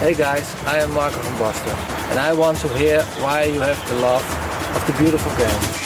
Hey guys, I am Marco from Boston, and I want to hear why you have the love of the beautiful game.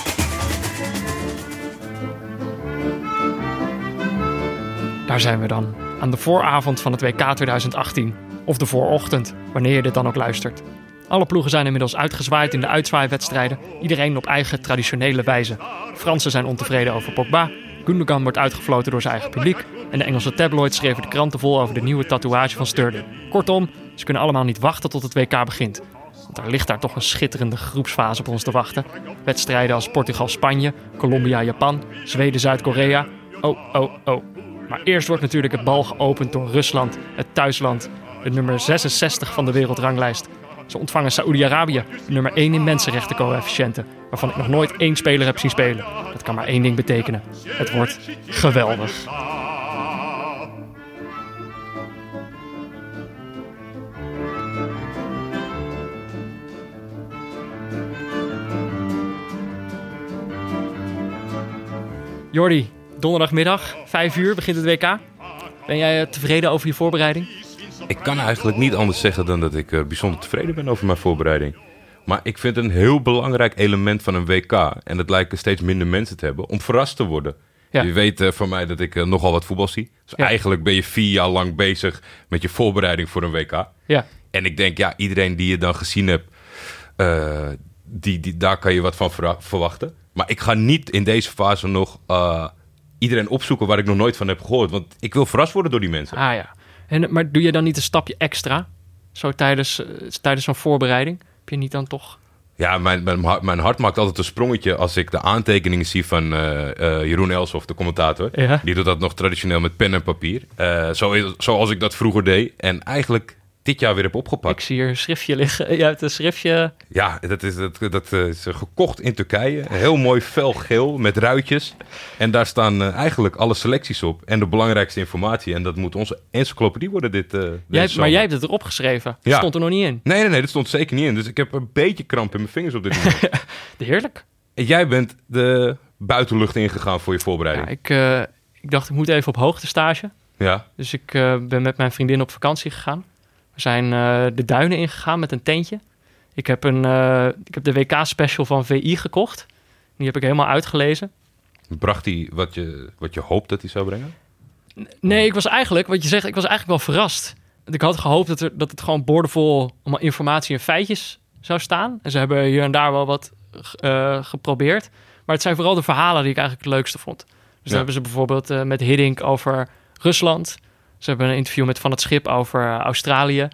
Daar zijn we dan, aan de vooravond van het WK 2018. Of de voorochtend, wanneer je dit dan ook luistert. Alle ploegen zijn inmiddels uitgezwaaid in de uitzwaaiwedstrijden, iedereen op eigen traditionele wijze. Fransen zijn ontevreden over Pogba, Gundogan wordt uitgefloten door zijn eigen publiek en de Engelse tabloids schreven de kranten vol over de nieuwe tatoeage van Sterling. Kortom, ze kunnen allemaal niet wachten tot het WK begint. Want er ligt daar toch een schitterende groepsfase op ons te wachten. Wedstrijden als Portugal-Spanje, Colombia-Japan, Zweden-Zuid-Korea. Oh, oh, oh. Maar eerst wordt natuurlijk het bal geopend door Rusland, het thuisland, de nummer 66 van de wereldranglijst. Ze ontvangen Saoedi-Arabië, nummer 1 in mensenrechtencoëfficiënten, waarvan ik nog nooit één speler heb zien spelen. Dat kan maar één ding betekenen. Het wordt geweldig. Jordi, donderdagmiddag, 5 uur begint het WK. Ben jij eh, tevreden over je voorbereiding? Ik kan eigenlijk niet anders zeggen dan dat ik uh, bijzonder tevreden ben over mijn voorbereiding. Maar ik vind het een heel belangrijk element van een WK. En dat lijken steeds minder mensen te hebben om verrast te worden. Ja. Je weet uh, van mij dat ik nogal wat voetbal zie. Dus Ja. eigenlijk ben je vier jaar lang bezig met je voorbereiding voor een WK. Ja, En ik denk, ja, iedereen die je dan gezien hebt, eh, die, die, daar kan je wat van verwa- verwachten. Maar ik ga niet in deze fase nog eh, iedereen opzoeken waar ik nog nooit van heb gehoord. Want ik wil verrast worden door die mensen. ah ja. En, maar doe je dan niet een stapje extra? Zo tijdens, eh, tijdens zo'n voorbereiding? Heb je niet dan toch... Ja, mijn, mijn, hart- mijn hart maakt altijd een sprongetje als ik de aantekeningen zie van eh, eh, Jeroen Elshoff, de commentator. Ja. Die doet dat nog traditioneel met pen en papier. Eh, zo, zoals ik dat vroeger deed. En eigenlijk dit jaar weer heb opgepakt. Ik zie hier een schriftje liggen. Je hebt een schriftje... Ja, dat is, dat, dat eh, is gekocht in Turkije. Heel mooi felgeel met ruitjes. En daar staan eh, eigenlijk alle selecties op. En de belangrijkste informatie. En dat moet onze encyclopedie worden dit, Jij, maar jij hebt het erop geschreven. Ja. Stond er nog niet in. Nee, nee, nee, dat stond zeker niet in. Dus ik heb een beetje kramp in mijn vingers op dit moment. Heerlijk. en jij bent de buitenlucht ingegaan voor je Ja, voorbereiding. ik, eh, ik dacht, ik moet even op hoogte stage. Ja, Dus ik ben met mijn vriendin op vakantie gegaan. We zijn eh, de duinen ingegaan met een tentje. Ik heb, een, eh, ik heb de WK-special van VI gekocht. Die heb ik helemaal uitgelezen. bracht hij wat je, wat je hoopt dat hij zou brengen? Nee, ik was eigenlijk, wat je zegt, ik was eigenlijk wel verrast. Ik had gehoopt dat, er, dat het gewoon boordevol allemaal informatie en feitjes zou staan. En ze hebben hier en daar wel wat eh, geprobeerd. Maar het zijn vooral de verhalen die ik eigenlijk het leukste vond. Dus dan hebben ze bijvoorbeeld met Hiddink over Rusland. Ze hebben een interview met Van het Schip over eh, Australië.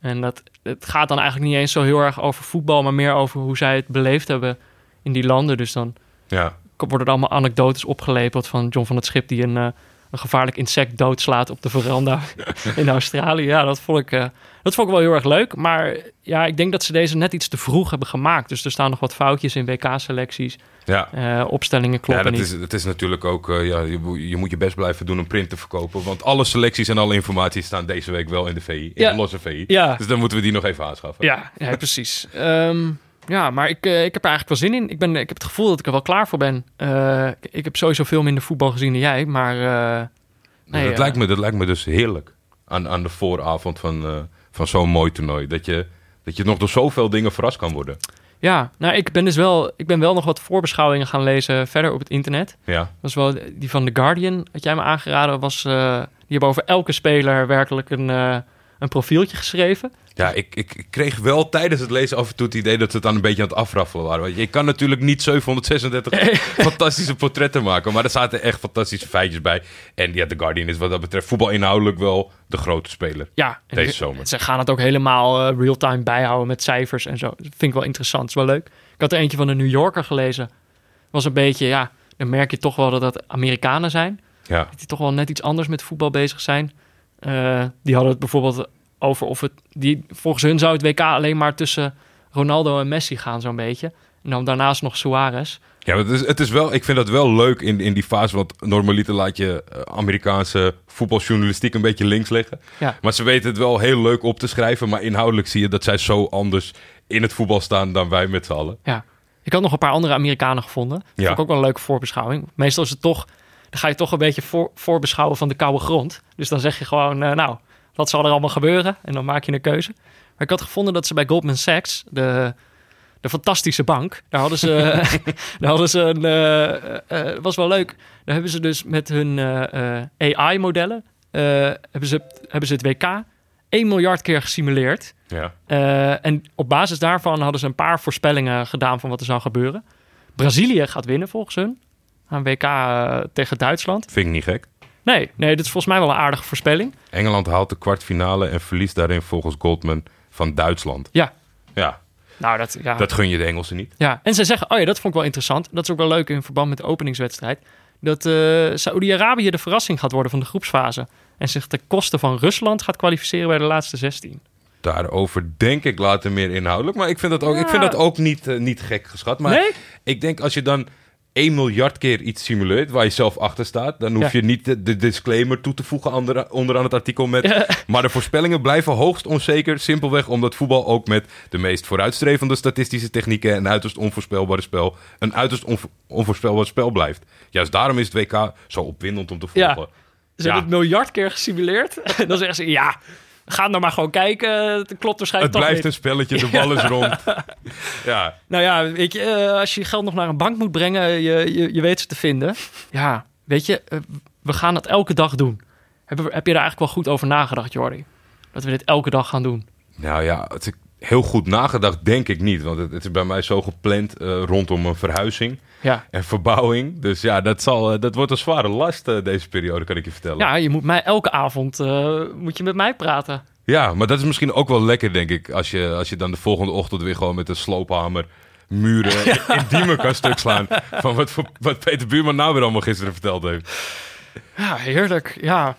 En dat, het gaat dan eigenlijk niet eens zo heel erg over voetbal, maar meer over hoe zij het beleefd hebben in die landen. Dus dan Ja, worden er allemaal anekdotes opgelepeld van John van het Schip die een, eh, een gevaarlijk insect doodslaat op de veranda in Australië. Ja, dat vond, ik, eh, dat vond ik wel heel erg leuk. Maar ja, ik denk dat ze deze net iets te vroeg hebben gemaakt. Dus er staan nog wat foutjes in WK-selecties. Ja. Eh, opstellingen Ja, kloppen dat niet. is, het is natuurlijk ook, eh, ja, je, moet- je moet je best blijven doen om print te verkopen. Want alle selecties en alle informatie staan deze week wel in de VI, in Ja. de losse VI. Ja. Dus dan moeten we die nog even aanschaffen. Ja, ja precies. Ehm, ja, maar ik, eh, ik heb er eigenlijk wel zin in. Ik, ben, ik heb het gevoel dat ik er wel klaar voor ben. Ik heb sowieso veel minder voetbal gezien dan jij. Maar nee, dat, lijkt me, dat lijkt me dus heerlijk aan, aan de vooravond van, van zo'n mooi toernooi. Dat je, dat je nog door zoveel dingen verrast kan worden. Ja, nou, ik ben dus wel, ik ben wel nog wat voorbeschouwingen gaan lezen verder op het internet. Ja, Dat was wel die van The Guardian, wat jij me aangeraden was. eh, die hebben over elke speler werkelijk een, eh, een profieltje geschreven. ja ik, ik, kreeg wel tijdens het lezen af en toe het idee dat ze het dan een beetje aan het afraffelen waren. Want je kan natuurlijk niet 736 fantastische portretten maken, maar er zaten echt fantastische feitjes bij. En ja, The Guardian is wat dat betreft voetbalinhoudelijk wel de grote speler. Ja, Deze zomer. Ze gaan het ook helemaal eh, real-time bijhouden met cijfers en zo. Dat vind ik wel interessant, is wel leuk. Ik had er eentje van de New Yorker gelezen. Was een beetje, ja, dan merk je toch wel dat dat Amerikanen zijn. Ja, die toch wel net iets anders met voetbal bezig zijn. Eh, die hadden het bijvoorbeeld over of het... Die, volgens hun zou het WK alleen maar tussen Ronaldo en Messi gaan, zo'n beetje. En dan daarnaast nog Suarez. ja het, is, het is wel, ik vind dat wel leuk in, in die fase, want normaliter laat je eh, Amerikaanse voetbaljournalistiek een beetje links liggen. Ja. Maar ze weten het wel heel leuk op te schrijven, maar inhoudelijk zie je dat zij zo anders in het voetbal staan dan wij met z'n allen. Ja. Ik had nog een paar andere Amerikanen gevonden. Dat Ja. vond ik ook wel een leuke voorbeschouwing. Meestal is het toch... Dan ga je toch een beetje voor, voorbeschouwen van de koude grond. Dus dan zeg je gewoon... eh, nou, Dat zal er allemaal gebeuren en dan maak je een keuze. Maar ik had gevonden dat ze bij Goldman Sachs, de, de fantastische bank, daar hadden ze, daar hadden ze een, eh, eh, was wel leuk. Daar hebben ze dus met hun eh, AI-modellen, hebben, ze, hebben ze het WK 1 miljard keer gesimuleerd. Ja. Eh, en op basis daarvan hadden ze een paar voorspellingen gedaan van wat er zou gebeuren. Brazilië gaat winnen volgens hun. Aan WK eh, tegen Duitsland. Vind ik niet gek. Nee, nee, dit is volgens mij wel een aardige voorspelling. Engeland haalt de kwartfinale en verliest daarin volgens Goldman van Duitsland. Ja, Ja, nou dat, ja. dat gun je de Engelsen niet. ja. En ze zeggen, oh ja, dat vond ik wel interessant. Dat is ook wel leuk in verband met de openingswedstrijd. Dat eh Saoedi-Arabië de verrassing gaat worden van de groepsfase. En zich ten koste van Rusland gaat kwalificeren bij de laatste 16. Daarover denk ik later meer inhoudelijk. Maar ik vind dat ook, ik vind dat ook niet, eh, niet gek geschat. Maar Nee? ik denk als je dan 1 miljard keer iets simuleert waar je zelf achter staat, dan hoef Ja. je niet de, de disclaimer toe te voegen onder, onderaan het artikel met. Maar de voorspellingen blijven hoogst onzeker. Simpelweg omdat voetbal ook met de meest vooruitstrevende statistische technieken en uiterst onvoorspelbare spel een uiterst onvo- onvoorspelbaar spel blijft. Juist daarom is het WK zo opwindend om te Ja. volgen. Ze hebben het miljard keer gesimuleerd. En dan zeggen ze, ja, ga nou maar gewoon kijken. Het klopt Het waarschijnlijk toch blijft niet. een spelletje, de bal is rond. Ja, Nou ja, weet je, eh, als je je geld nog naar een bank moet brengen, je, je, je weet ze te vinden. Ja, weet je, eh, we gaan dat elke dag doen. Heb, heb je daar eigenlijk wel goed over nagedacht, Jordi? Dat we dit elke dag gaan doen. Nou ja, het heel goed nagedacht, denk ik niet. Want het, het is bij mij zo gepland eh, rondom een verhuizing Ja. en verbouwing. Dus ja, dat, zal, eh, dat wordt een zware last eh, deze periode, kan ik je vertellen. ja, je moet mij elke avond moet je met mij praten. Ja, maar dat is misschien ook wel lekker, denk ik. Als je, als je dan de volgende ochtend weer gewoon met een sloophamer muren in, in Diemen kan stuk slaan. Van wat, wat Peter Buurman nou weer allemaal gisteren verteld heeft. Ja, heerlijk. Ja,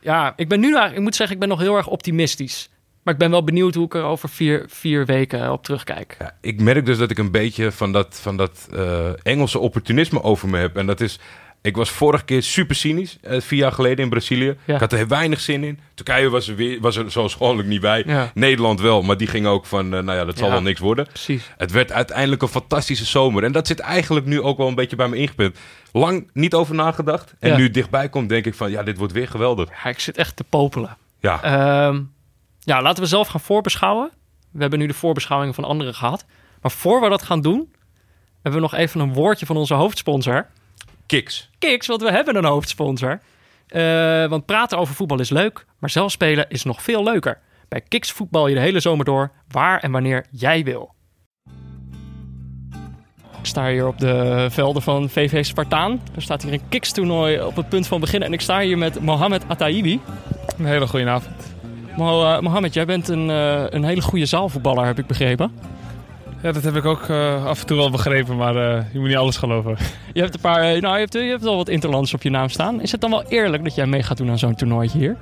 ja ik ben nu ik moet zeggen, ik ben nog heel erg optimistisch. Maar ik ben wel benieuwd hoe ik er over vier, vier weken op terugkijk. Ja, ik merk dus dat ik een beetje van dat, van dat eh, Engelse opportunisme over me heb. En dat is, ik was vorige keer super cynisch, eh, vier jaar geleden in Brazilië. Ja. Ik had er weinig zin in. Turkije was er, weer, was er zoals gewoonlijk niet bij. Ja. Nederland wel, maar die ging ook van, eh, nou ja, dat zal wel niks worden. Precies. Het werd uiteindelijk een fantastische zomer. En dat zit eigenlijk nu ook wel een beetje bij me ingepint. Lang niet over nagedacht. En nu dichtbij komt, denk ik van, ja, dit wordt weer geweldig. Ja, ik zit echt te popelen. Ja, Ehm, ja, laten we zelf gaan voorbeschouwen. We hebben nu de voorbeschouwingen van anderen gehad. Maar voor we dat gaan doen, hebben we nog even een woordje van onze hoofdsponsor. kiks. Kiks, want we hebben een hoofdsponsor. Eh, want praten over voetbal is leuk, maar zelf spelen is nog veel leuker. Bij Kiks voetbal je de hele zomer door, waar en wanneer jij wil. Ik sta hier op de velden van VV Spartaan. Er staat hier een Kiks-toernooi op het punt van beginnen. En ik sta hier met Mohamed Ataibi. Een hele goede avond. Eh, Mohamed, jij bent een, eh, een hele goede zaalvoetballer, heb ik begrepen. Ja, dat heb ik ook eh, af en toe wel begrepen, maar je moet niet alles geloven. Je hebt een paar, nou, je hebt, je hebt wel wat interlands op je naam staan. Is het dan wel eerlijk dat jij mee gaat doen aan zo'n toernooitje hier?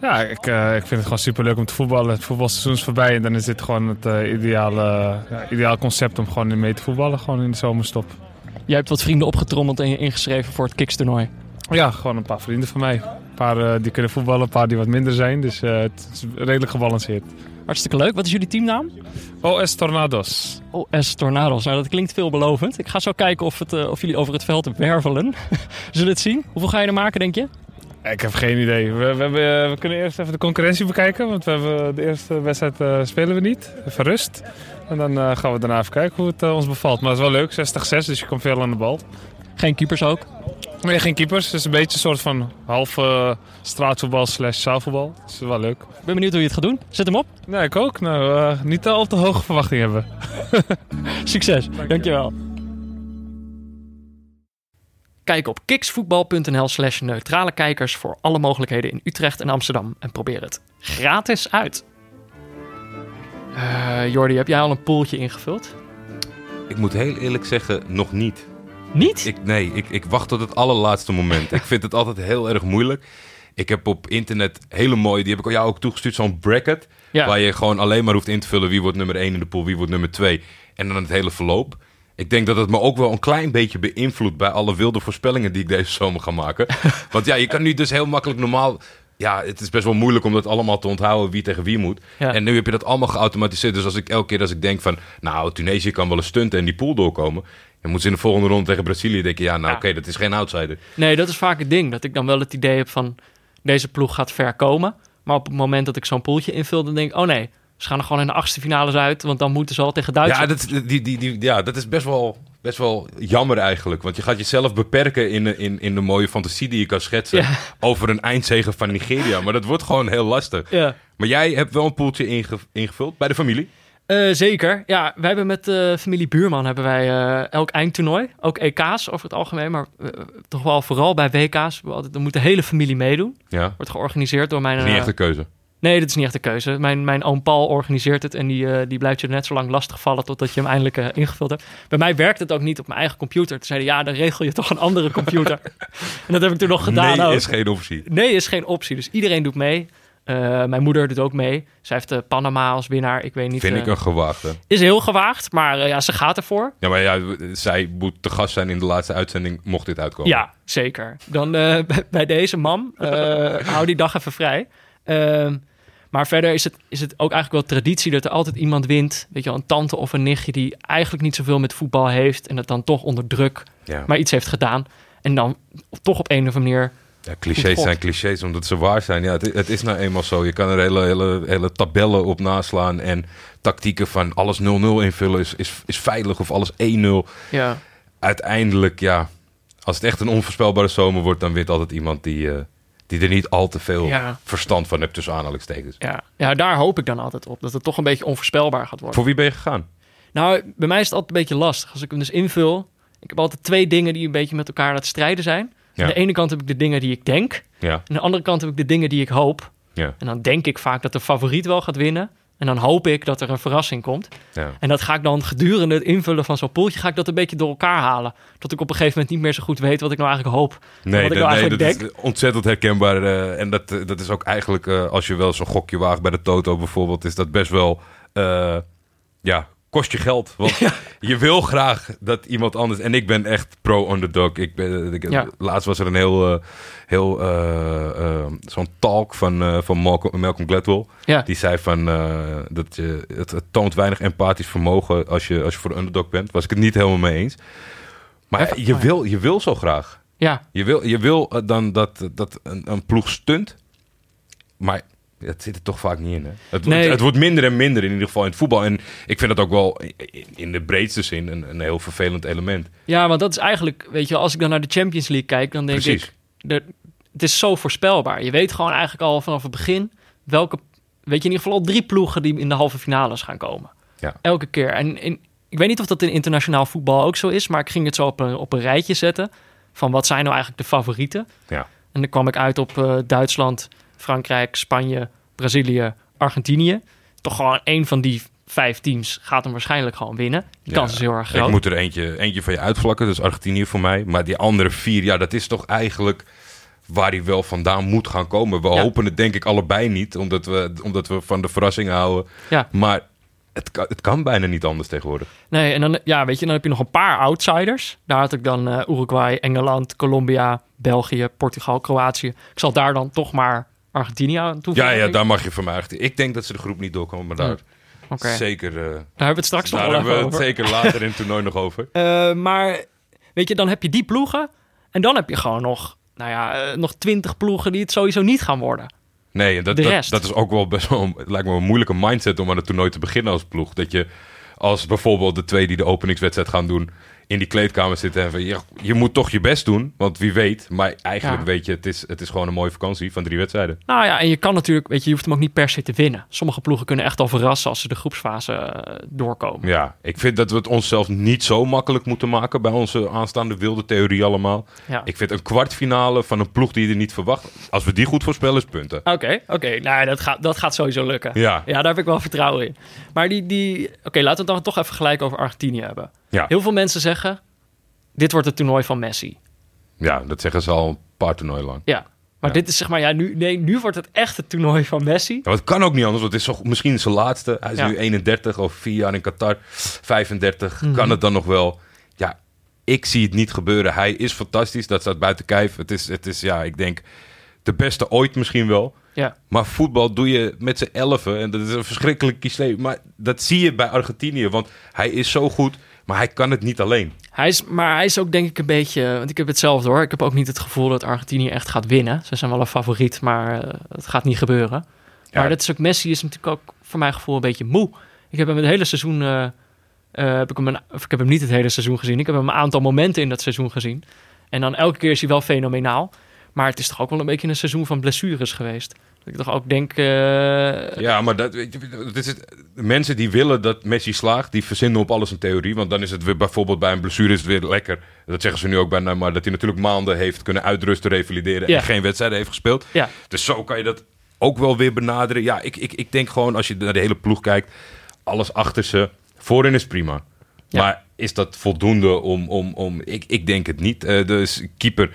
Ja, ik, ik vind het gewoon superleuk om te voetballen. Het voetbalseizoen is voorbij en dan is dit gewoon het ideale, ja, ideaal concept om gewoon mee te voetballen, gewoon in de zomerstop. Jij hebt wat vrienden opgetrommeld en je ingeschreven voor het Kiks-toernooi. Ja, gewoon een paar vrienden van mij. Paar eh, die kunnen voetballen, een paar die wat minder zijn, dus eh, het is redelijk gebalanceerd. Hartstikke leuk. Wat is jullie teamnaam? OS Tornados. OS Tornados. Nou, dat klinkt veelbelovend. Ik ga zo kijken of, het, eh, of jullie over het veld wervelen. Zullen we het zien? Hoeveel ga je er maken, denk je? Ik heb geen idee. We, we, hebben, we kunnen eerst even de concurrentie bekijken, want we hebben de eerste wedstrijd spelen we niet. Even rust. En dan gaan we daarna even kijken hoe het ons bevalt. Maar het is wel leuk, 60-6, dus je komt veel aan de bal. Geen keepers ook? Nee, geen keepers. Het is een beetje een soort van half eh, straatvoetbal slash zaalvoetbal. Dat is wel leuk. Ik ben benieuwd hoe je het gaat doen. Zet hem op. Nee, ik ook. Nou, eh, niet al te hoge verwachtingen hebben. Succes. Dankjewel. Kijk op kiksvoetbal.nl slash neutrale kijkers voor alle mogelijkheden in Utrecht en Amsterdam. En probeer het gratis uit. Eh Jordi, heb jij al een poeltje ingevuld? Ik moet heel eerlijk zeggen, nog niet. Niet? Ik, nee, ik, ik wacht tot het allerlaatste moment. ik vind het altijd heel erg moeilijk. Ik heb op internet hele mooie, die heb ik jou ook toegestuurd, zo'n bracket. Ja. Waar je gewoon alleen maar hoeft in te vullen wie wordt nummer 1 in de pool, wie wordt nummer 2. En dan het hele verloop. Ik denk dat het me ook wel een klein beetje beïnvloedt bij alle wilde voorspellingen die ik deze zomer ga maken. Want ja, je kan nu dus heel makkelijk normaal... Ja, het is best wel moeilijk om dat allemaal te onthouden wie tegen wie moet. Ja. En nu heb je dat allemaal geautomatiseerd. Dus als ik elke keer als ik denk van... Nou, Tunesië kan wel een stunten en die pool doorkomen. Dan moeten ze in de volgende ronde tegen Brazilië denken... Ja, nou Ja. oké, dat is geen outsider. Nee, dat is vaak het ding. Dat ik dan wel het idee heb van... Deze ploeg gaat ver komen. Maar op het moment dat ik zo'n poeltje invul, dan denk ik... oh nee, ze gaan er gewoon in de achtste finales uit... want dan moeten ze al tegen Ja, Duitsland. dat, die, die, die, ja, dat is best wel, best wel jammer eigenlijk. Want je gaat jezelf beperken in, de- in, in de mooie fantasie die je kan schetsen... Ja. over een eindzege van Nigeria. Maar dat wordt gewoon heel lastig. Ja. Maar jij hebt wel een poeltje inge- ingevuld bij de familie. Eh, zeker. Ja, wij hebben met de familie Buurman hebben wij eh, elk eindtoernooi. Ook EK's over het algemeen, maar eh, toch wel vooral bij WK's. We altijd, dan moet de hele familie meedoen. Ja, Wordt georganiseerd door mijn... niet eh, echt een keuze. Nee, dat is niet echt een keuze. Mijn, mijn oom Paul organiseert het en die, eh, die blijft je net zo lang lastigvallen totdat je hem eindelijk eh, ingevuld hebt. Bij mij werkt het ook niet op mijn eigen computer. Toen zeiden ja, dan regel je toch een andere computer. en dat heb ik toen nog gedaan nee, ook. is geen optie. Nee, is geen optie. Dus iedereen doet mee. Eh, mijn moeder doet ook mee. Zij heeft de Panama als winnaar. Ik weet niet. Vind ik een gewaagde. Is heel gewaagd, maar ja, ze gaat ervoor. Ja, maar ja, zij moet te gast zijn in de laatste uitzending, mocht dit uitkomen. Ja, zeker. Dan bij- bij deze mam, hou die dag even vrij. Maar verder is het, is het ook eigenlijk wel traditie dat er altijd iemand wint. Weet je wel, een tante of een nichtje die eigenlijk niet zoveel met voetbal heeft. En dat dan toch onder druk Ja. maar iets heeft gedaan. En dan toch op een of andere manier... Ja, clichés zijn clichés omdat ze waar zijn. Ja, het, het is nou eenmaal zo. Je kan er hele, hele, hele tabellen op naslaan. En tactieken van alles 0-0 invullen is, is, is veilig of alles 1-0. Ja, Uiteindelijk, ja, als het echt een onvoorspelbare zomer wordt, dan wint altijd iemand die, eh, die er niet al te veel Ja. verstand van hebt tussen aanhalingstekens. ja, ja, daar hoop ik dan altijd op. Dat het toch een beetje onvoorspelbaar gaat worden. Voor wie ben je gegaan? Nou, bij mij is het altijd een beetje lastig. Als ik hem dus invul... Ik heb altijd twee dingen die een beetje met elkaar aan het strijden zijn. Ja. Aan de ene kant heb ik de dingen die ik denk. Ja, Aan de andere kant heb ik de dingen die ik hoop. ja, En dan denk ik vaak dat de favoriet wel gaat winnen. En dan hoop ik dat er een verrassing komt. ja. En dat ga ik dan gedurende het invullen van zo'n poeltje... ga ik dat een beetje door elkaar halen. Tot ik op een gegeven moment niet meer zo goed weet wat ik nou eigenlijk hoop. Nee, wat ik dat, nou nee, eigenlijk dat is ontzettend herkenbaar. eh, en dat, dat is ook eigenlijk, eh, als je wel zo'n gokje waagt bij de Toto bijvoorbeeld, is dat best wel, eh, ja, kost je geld. Want je wil graag dat iemand anders, en ik ben echt pro-underdog. Ik ben, ik, Ja. Laatst was er een heel, eh, heel eh, eh, zo'n talk van, eh, van Malcolm, Malcolm Gladwell. Ja, Die zei van, eh, dat je, het, het toont weinig empathisch vermogen als je, als je voor de underdog bent. Was ik het niet helemaal mee eens. Maar je wil, je wil zo graag. ja, Je wil, je wil eh, dan dat, dat een, een ploeg stunt. Maar het zit er toch vaak niet in. Hè? Het, Nee. het, het wordt minder en minder in ieder geval in het voetbal. En ik vind dat ook wel in, de breedste zin een, een heel vervelend element. ja, want dat is eigenlijk... Weet je, als ik dan naar de Champions League kijk... dan denk Precies. ik... De, het is zo voorspelbaar. Je weet gewoon eigenlijk al vanaf het begin... welke... Weet je in ieder geval al drie ploegen die in de halve finales gaan komen. Ja. Elke keer. En in, ik weet niet of dat in internationaal voetbal ook zo is... maar ik ging het zo op een, op een rijtje zetten... van wat zijn nou eigenlijk de favorieten. Ja. En dan kwam ik uit op eh, Duitsland, Frankrijk, Spanje, Brazilië, Argentinië. Toch gewoon één van die vijf teams gaat hem waarschijnlijk gewoon winnen. Die Ja, kans is heel erg groot. Ik moet er eentje, eentje van je uitvlakken, dus Argentinië voor mij. Maar die andere vier, ja, dat is toch eigenlijk waar hij wel vandaan moet gaan komen. We Ja. hopen het denk ik allebei niet, omdat we, omdat we van de verrassing houden. Ja. Maar het kan, het kan bijna niet anders tegenwoordig. Nee, en dan, ja, weet je, dan heb je nog een paar outsiders. Daar had ik dan eh, Uruguay, Engeland, Colombia, België, Portugal, Kroatië. Ik zal daar dan toch maar Argentinië aan toevoegen. Ja, ja, daar mag je van mij. Ik denk dat ze de groep niet doorkomen, maar daar Oké, zeker. eh, daar hebben we het straks nog daar wel hebben we het over. zeker later in het toernooi nog over. Eh, maar weet je, dan heb je die ploegen. En dan heb je gewoon nog, nou ja, eh, nog twintig ploegen die het sowieso niet gaan worden. Nee, dat, dat, dat is ook wel best wel, het lijkt me een moeilijke mindset om aan het toernooi te beginnen als ploeg. Dat je als bijvoorbeeld de twee die de openingswedstrijd gaan doen in die kleedkamer zitten en van, je moet toch je best doen, want wie weet. Maar eigenlijk Ja. weet je, het is, het is gewoon een mooie vakantie van drie wedstrijden. Nou ja, en je kan natuurlijk, weet je, je hoeft hem ook niet per se te winnen. Sommige ploegen kunnen echt al verrassen als ze de groepsfase eh, doorkomen. Ja, ik vind dat we het onszelf niet zo makkelijk moeten maken bij onze aanstaande wilde theorie allemaal. Ja. Ik vind een kwartfinale van een ploeg die je er niet verwacht, als we die goed voorspellen, is punten. Oké, oké. Nou, dat gaat, dat gaat sowieso lukken. Ja. Ja, daar heb ik wel vertrouwen in. Maar die, die... Oké, laten we het dan toch even gelijk over Argentinië hebben. Ja. Heel veel mensen zeggen, dit wordt het toernooi van Messi. Ja, dat zeggen ze al een paar toernooien lang. Ja. Maar Ja. dit is zeg maar, ja, nu, nee, nu wordt het echt het toernooi van Messi. Ja, het kan ook niet anders, want het is toch misschien zijn laatste. Hij is Ja. nu 31 of vier jaar in Qatar, 35. Mhm. Kan het dan nog wel? Ja, ik zie het niet gebeuren. Hij is fantastisch, dat staat buiten kijf. Het is, het is ja, ik denk de beste ooit misschien wel. Ja. Maar voetbal doe je met z'n elfen. En dat is een verschrikkelijk cliché. Maar dat zie je bij Argentinië. Want hij is zo goed. Maar hij kan het niet alleen. Hij is, maar hij is ook denk ik een beetje... Want ik heb hetzelfde hoor. Ik heb ook niet het gevoel dat Argentinië echt gaat winnen. Ze zijn wel een favoriet, maar eh, het gaat niet gebeuren. Ja. Maar dat is ook... Messi is natuurlijk ook voor mijn gevoel een beetje moe. Ik heb hem het hele seizoen... eh, eh, heb ik, hem een, of ik heb hem niet het hele seizoen gezien. Ik heb hem een aantal momenten in dat seizoen gezien. En dan elke keer is hij wel fenomenaal. Maar het is toch ook wel een beetje een seizoen van blessures geweest. Ik toch ook denk... eh, Ja, maar dat, weet je, dat is het, mensen die willen dat Messi slaagt, die verzinnen op alles een theorie. Want dan is het weer bijvoorbeeld bij een blessure is het weer lekker. Dat zeggen ze nu ook bij Neymar, dat hij natuurlijk maanden heeft kunnen uitrusten, revalideren Ja. en geen wedstrijden heeft gespeeld. Ja. Dus zo kan je dat ook wel weer benaderen. Ja, ik, ik, ik denk gewoon als je naar de hele ploeg kijkt, alles achter ze. Voorin is prima. Ja. Maar is dat voldoende om... om, om ik, ik denk het niet. Dus keeper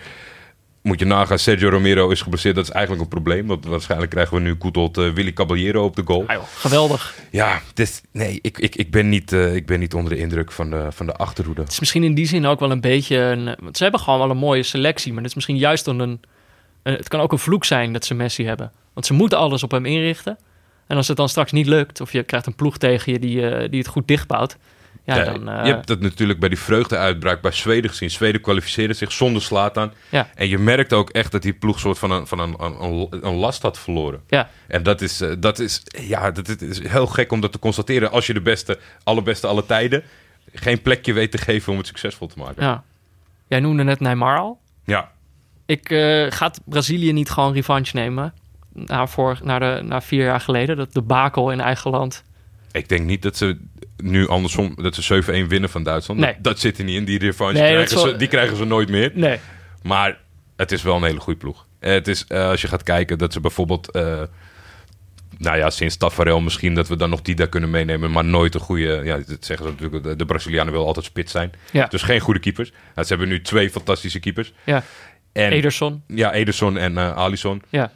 moet je nagaan. Sergio Romero is geblesseerd. Dat is eigenlijk een probleem. Want waarschijnlijk krijgen we nu goed uh, Willy Caballero op de goal. ah joh, geweldig. Ja, dus, nee, ik, ik, ik, ben niet, eh, ik ben niet onder de indruk van de, van de achterhoede. Het is misschien in die zin ook wel een beetje... Een, want ze hebben gewoon wel een mooie selectie. Maar het is misschien juist dan een... een- het kan ook een vloek zijn dat ze Messi hebben. Want ze moeten alles op hem inrichten. En als het dan straks niet lukt... of je krijgt een ploeg tegen je die, eh, die het goed dichtbouwt... Ja, dan... eh, Je hebt dat natuurlijk bij die vreugdeuitbraak bij Zweden gezien. Zweden kwalificeerde zich zonder slaat aan. Ja. En je merkt ook echt dat die ploeg soort van een, van een, een, een, last had verloren. ja, En dat is, eh, dat is, ja, dat is- heel gek om dat te constateren. Als je de beste, allerbeste alle tijden geen plekje weet te geven om het succesvol te maken. ja. Jij noemde net Neymar al. Ja, Ik, eh, gaat Brazilië niet gewoon revanche nemen? Na, voor, na, de, na vier jaar geleden, dat debakel in eigen land. ik denk niet dat ze nu andersom, dat ze 7-1 winnen van Duitsland. Nee. Dat, dat zit er niet in. Die revanche Nee, krijgen ze, die krijgen ze nooit meer. Nee. Maar het is wel een hele goede ploeg. Eh, Het is, eh, als je gaat kijken, dat ze bijvoorbeeld... eh, nou ja, sinds Tafarel misschien dat we dan nog die daar kunnen meenemen. Maar nooit een goede... Ja, dat zeggen ze natuurlijk. De, de Brazilianen willen altijd spits zijn. Ja. Dus geen goede keepers. Nou, ze hebben nu twee fantastische keepers. Ja. En, Ederson. Ja, Ederson en eh Alisson. Ja.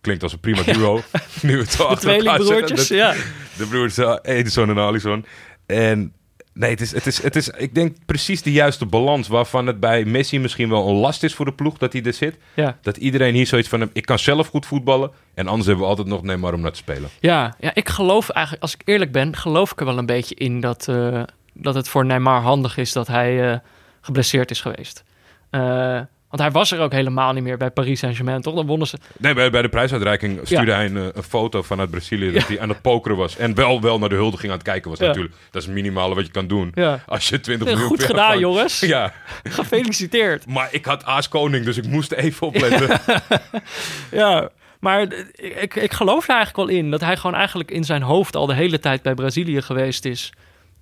Klinkt als een prima duo. nu het De tweelingbroertjes. Ja. De broers eh, Ederson en Alisson. En nee, het is, het, is, het is, ik denk precies de juiste balans waarvan het bij Messi misschien wel een last is voor de ploeg dat hij er zit. Ja. Dat iedereen hier zoiets van hem, ik kan zelf goed voetballen. En anders hebben we altijd nog Neymar om naar te spelen. Ja, ja, ik geloof eigenlijk, als ik eerlijk ben, geloof ik er wel een beetje in dat, eh, dat het voor Neymar handig is dat hij eh, geblesseerd is geweest. Eh, want hij was er ook helemaal niet meer bij Paris Saint-Germain, toch? Dan wonnen ze. Nee, bij, bij de prijsuitreiking stuurde Ja. hij een, eh, een foto vanuit Brazilië dat hij aan het pokeren was. En wel, wel naar de huldiging aan het kijken was Ja. natuurlijk. Dat is het minimale wat je kan doen. Als je 20 Eh, miljoen Goed gedaan, jongens. Ja, Gefeliciteerd. maar ik had Aas Koning, dus ik moest even opletten. Ja, maar eh, ik, ik geloof er eigenlijk wel in dat hij gewoon eigenlijk in zijn hoofd al de hele tijd bij Brazilië geweest is.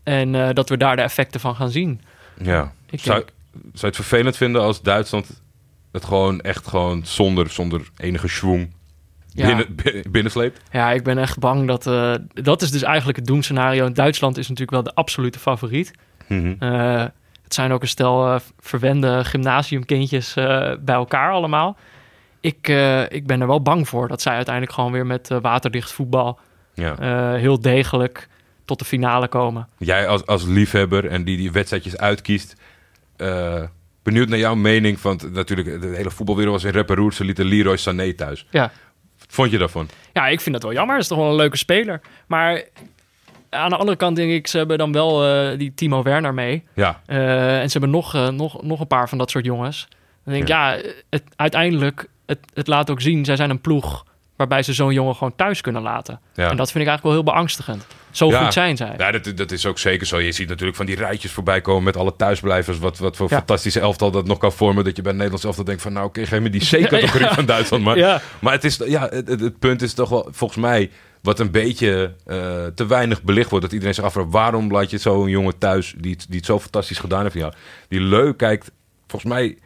En eh, dat we daar de effecten van gaan zien. ja. Ik Zou, denk- zou je het vervelend vinden als Duitsland het gewoon echt gewoon zonder, zonder enige schwung Ja. binnen, binnen, binnensleept? Ja, ik ben echt bang dat... eh, dat is dus eigenlijk het doemscenario. En Duitsland is natuurlijk wel de absolute favoriet. Mhm. Eh, het zijn ook een stel eh, verwende gymnasiumkindjes bij elkaar allemaal. Ik, ik ben er wel bang voor dat zij uiteindelijk gewoon weer met waterdicht voetbal... Ja. heel degelijk tot de finale komen. Jij als, als liefhebber en die die wedstrijdjes uitkiest, eh, benieuwd naar jouw mening. Want natuurlijk, de hele voetbalwereld was in rep en roer. Ze lieten Leroy Sané thuis. Ja. Wat vond je daarvan? Ja, ik vind dat wel jammer. Dat is toch wel een leuke speler. Maar aan de andere kant denk ik, ze hebben dan wel eh, die Timo Werner mee. Ja, Eh, en ze hebben nog, nog, nog een paar van dat soort jongens. Dan denk ik, ja, het, uiteindelijk, het, het laat ook zien, zij zijn een ploeg waarbij ze zo'n jongen gewoon thuis kunnen laten. ja. En dat vind ik eigenlijk wel heel beangstigend. Zo Ja. goed zijn zij. Ja, dat, dat is ook zeker zo. Je ziet natuurlijk van die rijtjes voorbij komen met alle thuisblijvers. Wat, wat voor Ja. fantastische elftal dat nog kan vormen. Dat je bij het Nederlands elftal denkt van nou oké, geef me die C-categorie van Duitsland. Maar, Ja. maar het, is, ja, het, punt is toch wel volgens mij wat een beetje eh, te weinig belicht wordt. Dat iedereen zich afvraagt waarom laat je zo'n jongen thuis die, het- die het zo fantastisch gedaan heeft jou. Die leuk kijkt volgens mij...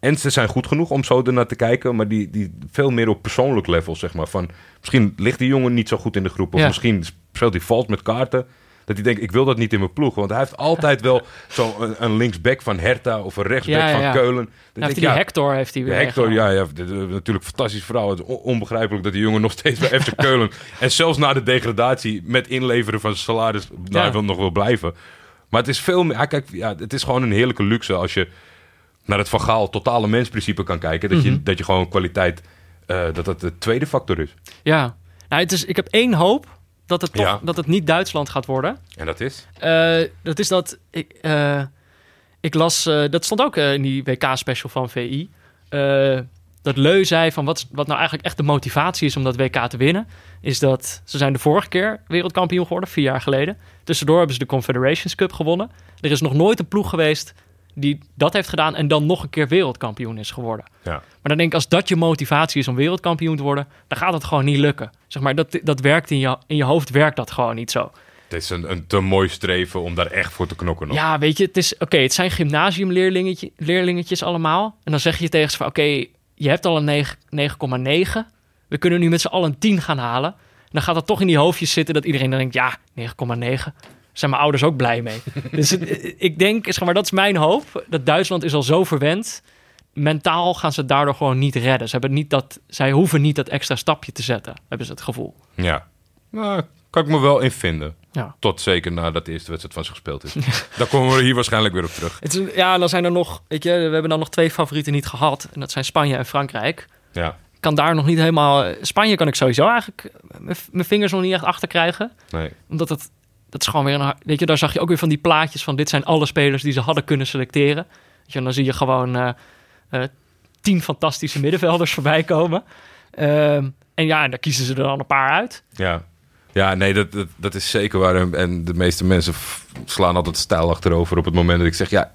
En ze zijn goed genoeg om zo ernaar te kijken, maar die, die veel meer op persoonlijk level, zeg maar. Van, misschien ligt die jongen niet zo goed in de groep, of Ja. misschien speelt hij vals met kaarten. Dat hij denkt, ik wil dat niet in mijn ploeg. Want hij heeft altijd wel zo'n een, een linksback van Hertha of een rechtsback Ja, ja, van. Keulen. Dan Nou, denk heeft die Hector heeft hij weer Hector, ja, ja natuurlijk een fantastische vrouw. Het is on- onbegrijpelijk dat die jongen nog steeds bij FC Keulen... en zelfs na de degradatie met inleveren van zijn salaris... daar Ja. wil nog wel blijven. Maar het is veel meer... Ja, kijk, ja, het is gewoon een heerlijke luxe als je naar het Van Gaal totale mensprincipe kan kijken. Dat, Mhm. je, dat je gewoon kwaliteit... eh, dat dat de tweede factor is. Ja, nou, het is, ik heb één hoop. dat het, toch, Ja. dat het niet Duitsland gaat worden. En dat is? Eh, dat is dat ik, eh, ik las, dat stond ook in die WK-special van VI. dat Leu zei van wat, wat nou eigenlijk echt de motivatie is om dat WK te winnen. Is dat ze zijn de vorige keer wereldkampioen geworden, vier jaar geleden. Tussendoor hebben ze de Confederations Cup gewonnen. Er is nog nooit een ploeg geweest die dat heeft gedaan en dan nog een keer wereldkampioen is geworden. Ja. Maar dan denk ik, als dat je motivatie is om wereldkampioen te worden, dan gaat het gewoon niet lukken. Zeg maar, dat, dat werkt in je, in je hoofd, werkt dat gewoon niet zo. Het is een, een te mooi streven om daar echt voor te knokken nog. Ja, weet je, het is oké. het zijn gymnasiumleerlingetjes leerlingetjes allemaal. En dan zeg je tegen ze van, oké, je hebt al een 9 9,9. We kunnen nu met z'n allen een 10 gaan halen. En dan gaat dat toch in die hoofdjes zitten dat iedereen dan denkt, ja, 9,9. Zijn mijn ouders ook blij mee. dus het- ik denk, zeg maar, dat is mijn hoop. Dat Duitsland is al zo verwend. Mentaal gaan ze het daardoor gewoon niet redden. Ze hebben niet dat, zij hoeven niet dat extra stapje te zetten, hebben ze het gevoel. Ja. Nou, kan ik me wel in vinden. Ja. Tot zeker nadat de eerste wedstrijd van ze gespeeld is. Daar komen we hier waarschijnlijk weer op terug. Het is, ja, dan zijn er nog, weet je, we hebben dan nog twee favorieten niet gehad. En dat zijn Spanje en Frankrijk. Ja, Ik kan daar nog niet helemaal. Spanje kan ik sowieso eigenlijk mijn- mijn vingers nog niet echt achter krijgen. nee. Omdat het. Dat is gewoon weer een. Weet je, daar zag je ook weer van die plaatjes van. Dit zijn alle spelers die ze hadden kunnen selecteren. Je, en dan zie je gewoon. eh, eh, tien fantastische middenvelders voorbij komen. Ehm, en ja, en daar kiezen ze er dan een paar uit. Ja. Ja, nee, dat, dat, dat is zeker waar. En- de meeste mensen slaan altijd stijl achterover op het moment dat ik zeg... Ja,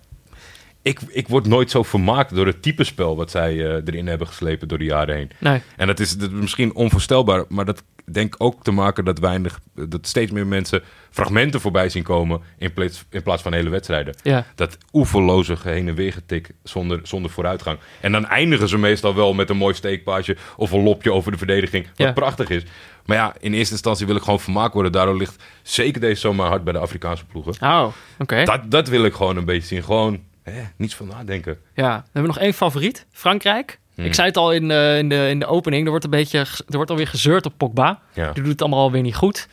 ik, ik word nooit zo vermaakt door het type spel wat zij eh, erin hebben geslepen door de jaren heen. Nee. En dat is, dat is misschien onvoorstelbaar, maar dat denk ik ook te maken dat weinig, dat steeds meer mensen fragmenten voorbij zien komen in plaats, in plaats van hele wedstrijden. Ja. Dat oeverloze heen en weer getik zonder, zonder vooruitgang. En dan eindigen ze meestal wel met een mooi steekpaasje of een lopje over de verdediging, wat Ja. prachtig is. Maar ja, in eerste instantie wil ik gewoon vermaakt worden. Daardoor ligt zeker deze zomer hard bij de Afrikaanse ploegen. Oh, oké. Dat, dat wil ik gewoon een beetje zien. Gewoon hè, niets van nadenken. Ja, we hebben nog één favoriet. Frankrijk. Hmm. Ik zei het al in de, in, de, in de opening. Er wordt een beetje. Er wordt alweer gezeurd op Pogba. Ja. Die doet het allemaal alweer niet goed.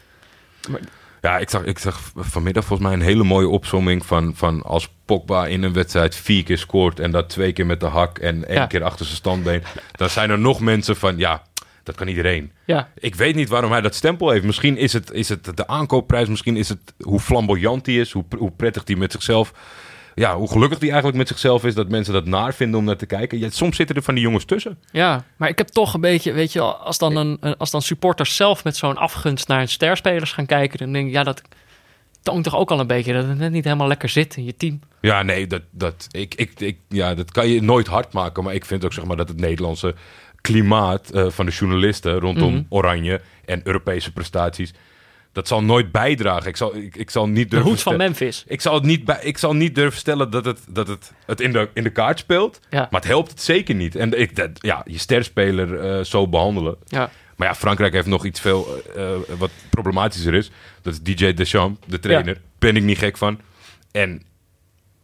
Ja, ik zag, ik zag vanmiddag volgens mij een hele mooie opzomming van, van als Pogba in een wedstrijd vier keer scoort en dat twee keer met de hak en één Ja. keer achter zijn standbeen. Dan zijn er nog mensen van, ja, dat kan iedereen. Ja, Ik weet niet waarom hij dat stempel heeft. Misschien is het, is het de aankoopprijs, misschien is het hoe flamboyant hij is, hoe, hoe prettig hij met zichzelf... Ja, hoe gelukkig hij eigenlijk met zichzelf is, dat mensen dat naar vinden om naar te kijken. Ja, soms zitten er van die jongens tussen. ja, maar ik heb toch een beetje, weet je, als dan, een, een- als dan supporters zelf met zo'n afgunst naar hun sterspelers gaan kijken, dan denk ik, ja, dat toont toch ook al een beetje dat het net niet helemaal lekker zit in je team. Ja, nee, dat, dat, ik, ik, ik, ja, dat kan je nooit hard maken. Maar ik vind ook zeg maar, dat het Nederlandse klimaat eh, van de journalisten rondom Mhm. Oranje en Europese prestaties, dat zal nooit bijdragen. Ik zal, ik, ik zal niet De durven hoed van Memphis. ik zal, het niet bij, ik zal niet durven stellen dat het, dat het, het in, de, in de kaart speelt. Ja. Maar het helpt het zeker niet. En ik, dat, ja, je sterspeler eh, zo behandelen. Ja, Maar ja, Frankrijk heeft nog iets veel eh, wat problematischer is. Dat is DJ Deschamps, de trainer. Ben ik niet gek van. En